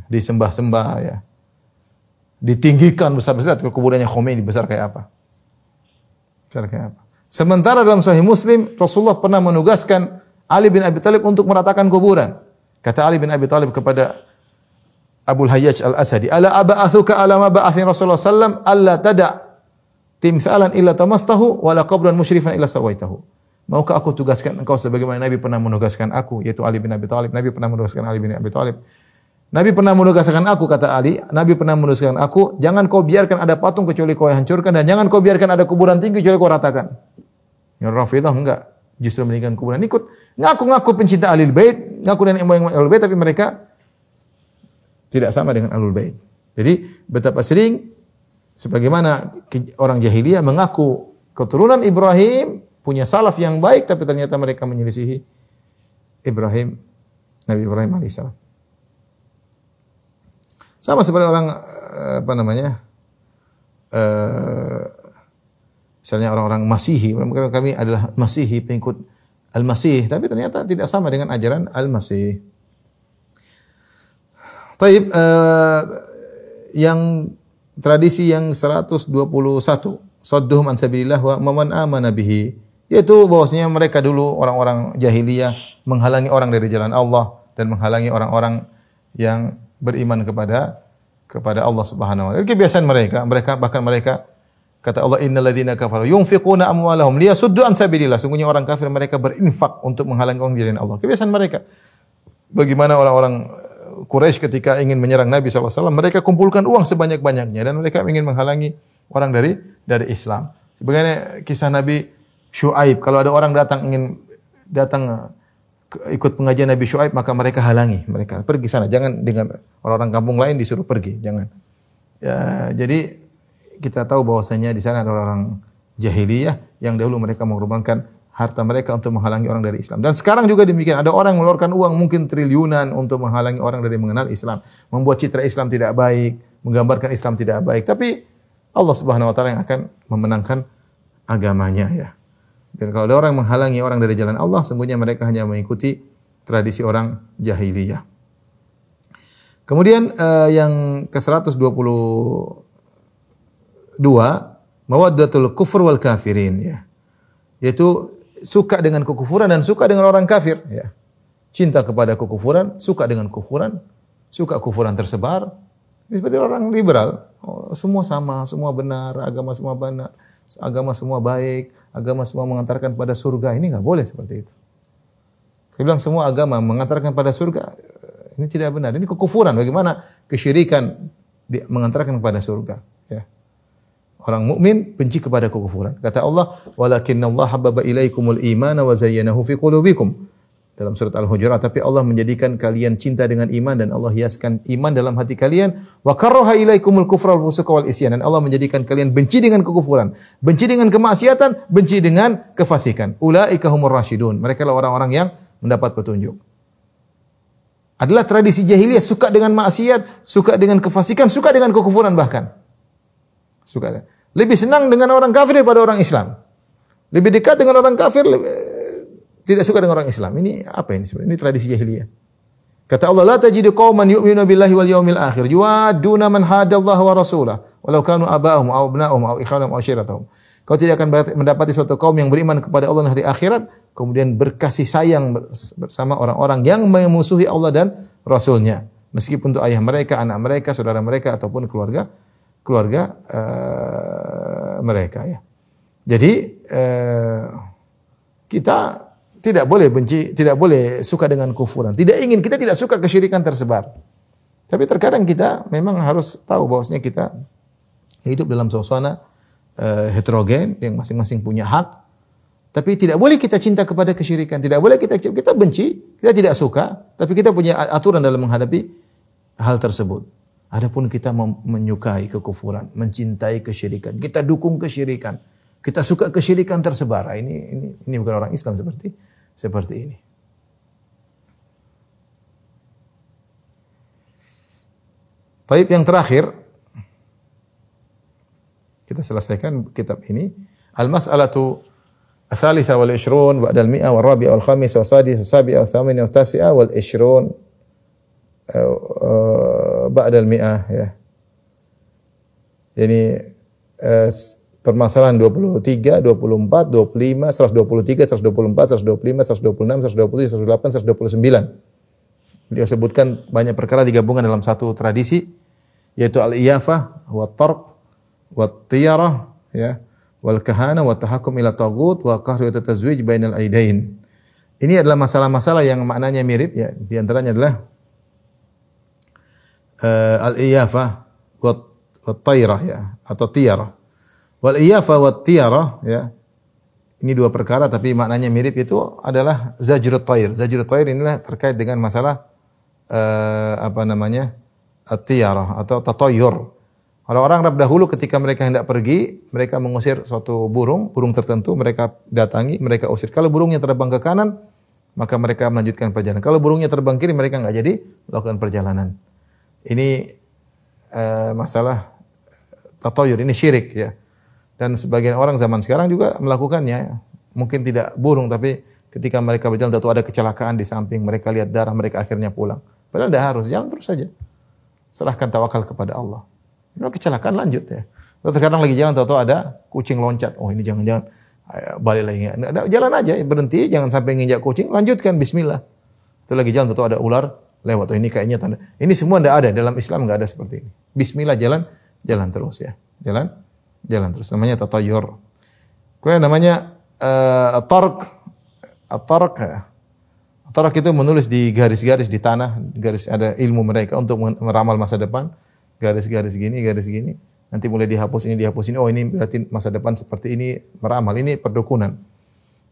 disembah-sembah ya ditinggikan besar-besar ke kuburannya Khomeini besar kayak apa? Besar kayak apa? Sementara dalam Sahih Muslim Rasulullah pernah menugaskan Ali bin Abi Thalib untuk meratakan kuburan. Kata Ali bin Abi Thalib kepada Abu Hayyaj Al-Asadi, "Ala aba'athuka ala ma ba'athin Rasulullah sallam alla tada' timsalan illa tamastahu wala qabran musyrifan illa sawaitahu." Maukah aku tugaskan engkau sebagaimana Nabi pernah menugaskan aku, yaitu Ali bin Abi Thalib. Nabi pernah menugaskan Ali bin Abi Thalib Nabi pernah menugaskan aku kata Ali, Nabi pernah menugaskan aku, jangan kau biarkan ada patung kecuali kau hancurkan dan jangan kau biarkan ada kuburan tinggi kecuali kau ratakan. Ya Rafidah enggak, justru meninggalkan kuburan ikut ngaku-ngaku pencinta Ahlul Bait, ngaku dan moyang Ahlul Bait tapi mereka tidak sama dengan Ahlul Bait. Jadi betapa sering sebagaimana orang jahiliyah mengaku keturunan Ibrahim punya salaf yang baik tapi ternyata mereka menyelisihi Ibrahim Nabi Ibrahim alaihissalam. Sama seperti orang eh, apa namanya? Uh, misalnya orang-orang Masihi, kami adalah Masihi, pengikut Al-Masih, tapi ternyata tidak sama dengan ajaran Al-Masih. Taib uh, yang tradisi yang 121 Sadduhum an sabilillah wa maman amana bihi yaitu bahwasanya mereka dulu orang-orang jahiliyah menghalangi orang dari jalan Allah dan menghalangi orang-orang yang beriman kepada kepada Allah Subhanahu wa taala. Kebiasaan mereka, mereka bahkan mereka kata Allah innal ladzina kafaru yunfiquna amwalahum liyasuddu an sabilillah. Sungguhnya orang kafir mereka berinfak untuk menghalangi orang dari Allah. Kebiasaan mereka. Bagaimana orang-orang eh, Quraisy ketika ingin menyerang Nabi SAW, mereka kumpulkan uang sebanyak-banyaknya dan mereka ingin menghalangi orang dari dari Islam. Sebagaimana kisah Nabi Shu'aib, kalau ada orang datang ingin datang ikut pengajian Nabi Shu'aib maka mereka halangi mereka pergi sana jangan dengan orang-orang kampung lain disuruh pergi jangan ya jadi kita tahu bahwasanya di sana ada orang jahiliyah yang dahulu mereka mengorbankan harta mereka untuk menghalangi orang dari Islam. Dan sekarang juga demikian. Ada orang mengeluarkan uang mungkin triliunan untuk menghalangi orang dari mengenal Islam. Membuat citra Islam tidak baik menggambarkan Islam tidak baik. Tapi Allah Subhanahu wa taala yang akan memenangkan agamanya ya. Dan kalau ada orang menghalangi orang dari jalan Allah, sungguhnya mereka hanya mengikuti tradisi orang jahiliyah. Kemudian uh, yang ke-122 mawaddatul kufur wal kafirin ya. Yaitu suka dengan kekufuran dan suka dengan orang kafir ya. Cinta kepada kekufuran, suka dengan kufuran, suka kufuran tersebar. Ini seperti orang liberal, oh, semua sama, semua benar, agama semua benar, agama semua baik, agama semua mengantarkan pada surga. Ini nggak boleh seperti itu. Saya bilang semua agama mengantarkan pada surga. Ini tidak benar. Ini kekufuran. Bagaimana kesyirikan mengantarkan kepada surga. Orang mukmin benci kepada kekufuran. Kata Allah, "Walakinna Allah habbaba ilaikumul imana wa zayyanahu fi qulubikum." dalam surat Al-Hujurat, tapi Allah menjadikan kalian cinta dengan iman dan Allah hiaskan iman dalam hati kalian. Wa karraha ilaikumul kufra wal fusuqa wal isyan dan Allah menjadikan kalian benci dengan kekufuran, benci dengan kemaksiatan, benci dengan kefasikan. Ulaika humur rasyidun. Mereka adalah orang-orang yang mendapat petunjuk. Adalah tradisi jahiliyah suka dengan maksiat, suka dengan kefasikan, suka dengan kekufuran bahkan. Suka. Lebih senang dengan orang kafir daripada orang Islam. Lebih dekat dengan orang kafir, tidak suka dengan orang Islam. Ini apa ini sebenarnya? Ini tradisi jahiliyah. Kata Allah, "La tajidu qauman yu'minuna billahi wal yawmil akhir yuwadduna man hadallaha wa rasulah walau kanu aba'ahum aw abna'ahum aw ikhwanahum aw ashiratahum." Kau tidak akan mendapati suatu kaum yang beriman kepada Allah dan hari akhirat kemudian berkasih sayang bersama orang-orang yang memusuhi Allah dan Rasulnya. Meskipun untuk ayah mereka, anak mereka, saudara mereka ataupun keluarga keluarga uh, mereka ya. Jadi uh, kita tidak boleh benci, tidak boleh suka dengan kufuran. Tidak ingin, kita tidak suka kesyirikan tersebar. Tapi terkadang kita memang harus tahu bahwasanya kita hidup dalam suasana uh, heterogen yang masing-masing punya hak. Tapi tidak boleh kita cinta kepada kesyirikan, tidak boleh kita kita benci, kita tidak suka, tapi kita punya aturan dalam menghadapi hal tersebut. Adapun kita menyukai kekufuran, mencintai kesyirikan, kita dukung kesyirikan, kita suka kesyirikan tersebar. Ini ini ini bukan orang Islam seperti seperti ini. Taib yang terakhir kita selesaikan kitab ini. Al-mas'alatu الثالثة والعشرون بعد المئة والرابعة والخامسة والسادسة والسابعة والثامنة والتاسعة والعشرون Eh, ba'dal mi'ah ya. Jadi eh, permasalahan 23, 24, 25, 123, 124, 125, 126, 127, 128, 129. Beliau sebutkan banyak perkara digabungkan dalam satu tradisi yaitu al-iyafah wa tarq wa tiyarah ya wal kahana wa tahakkum ila tagut wa qahr wa tazwij bainal aidain. Ini adalah masalah-masalah yang maknanya mirip ya. Di antaranya adalah uh, al-iyafah wa tayrah ya atau tiarah. Wal iyafa wa tiara ya. Ini dua perkara tapi maknanya mirip itu adalah zajrut tayr. Zajrut tayr inilah terkait dengan masalah uh, apa namanya? at-tiara atau tatoyur. Orang-orang Arab dahulu ketika mereka hendak pergi, mereka mengusir suatu burung, burung tertentu, mereka datangi, mereka usir. Kalau burungnya terbang ke kanan, maka mereka melanjutkan perjalanan. Kalau burungnya terbang kiri, mereka nggak jadi melakukan perjalanan. Ini uh, masalah tatoyur, ini syirik ya. Dan sebagian orang zaman sekarang juga melakukannya. Mungkin tidak burung, tapi ketika mereka berjalan, tentu ada kecelakaan di samping, mereka lihat darah, mereka akhirnya pulang. Padahal tidak harus, jalan terus saja. Serahkan tawakal kepada Allah. Kalau kecelakaan lanjut ya. Terkadang lagi jalan, tahu ada kucing loncat. Oh ini jangan-jangan balik lagi. Jalan aja, berhenti, jangan sampai nginjak kucing, lanjutkan Bismillah. Itu lagi jalan, tahu ada ular lewat. Oh ini kayaknya tanda. Ini semua tidak ada dalam Islam nggak ada seperti ini. Bismillah jalan, jalan terus ya, jalan jalan terus. Namanya tatayur. Kue namanya uh. Tark. Tark itu menulis di garis-garis di tanah, garis ada ilmu mereka untuk meramal masa depan. Garis-garis gini, garis gini. Nanti mulai dihapus ini, dihapus ini. Oh ini berarti masa depan seperti ini meramal. Ini perdukunan.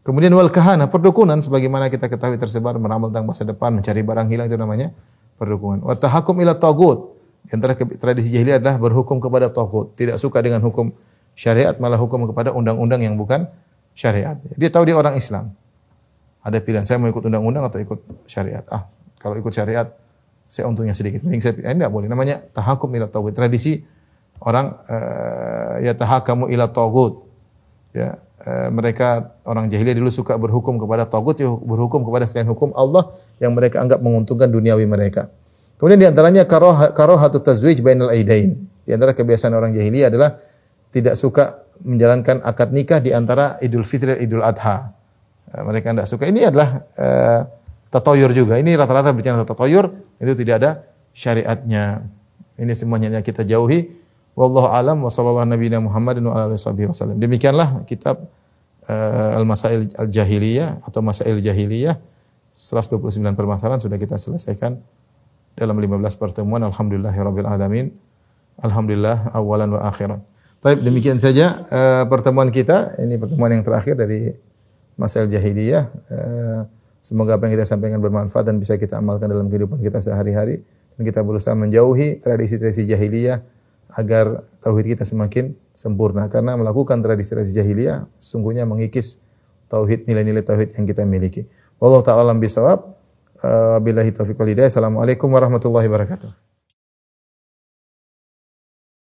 Kemudian wal kahana, perdukunan sebagaimana kita ketahui tersebar meramal tentang masa depan, mencari barang hilang itu namanya perdukunan. Wa tahakum ila tagut. Di antara tradisi jahiliyah adalah berhukum kepada tagut, tidak suka dengan hukum syariat malah hukum kepada undang-undang yang bukan syariat. Dia tahu dia orang Islam. Ada pilihan saya mau ikut undang-undang atau ikut syariat. Ah, kalau ikut syariat saya untungnya sedikit. Mending saya. Ini tidak boleh. Namanya tahakum ila tagut. Tradisi orang uh, ya tahakamu ila tagut. Ya, uh, mereka orang jahiliyah dulu suka berhukum kepada tagut, berhukum kepada selain hukum Allah yang mereka anggap menguntungkan duniawi mereka. Kemudian di antaranya karoh karohatu tazwij bainal aidain. Di antara kebiasaan orang jahiliyah adalah tidak suka menjalankan akad nikah di antara Idul Fitri dan Idul Adha. Eh, mereka tidak suka. Ini adalah uh, tatoyur juga. Ini rata-rata bicara tatoyur itu tidak ada syariatnya. Ini semuanya yang kita jauhi. Wallahu alam wa sallallahu nabiyina Muhammadin wa alihi wasallam. Demikianlah kitab uh, Al-Masail Al-Jahiliyah atau Masail Jahiliyah. 129 permasalahan sudah kita selesaikan dalam 15 pertemuan. Alhamdulillahirabbil alamin. Alhamdulillah awalan wa akhiran. Baik, demikian saja uh, pertemuan kita. Ini pertemuan yang terakhir dari masalah jahiliyah. Uh, Semoga apa yang kita sampaikan bermanfaat dan bisa kita amalkan dalam kehidupan kita sehari-hari. Dan kita berusaha menjauhi tradisi-tradisi jahiliyah agar tauhid kita semakin sempurna karena melakukan tradisi-tradisi jahiliyah sungguhnya mengikis tauhid nilai-nilai tauhid yang kita miliki. Wallahu taala bisawab. Wabillahi taufiq wal hidayah. Assalamualaikum warahmatullahi wabarakatuh.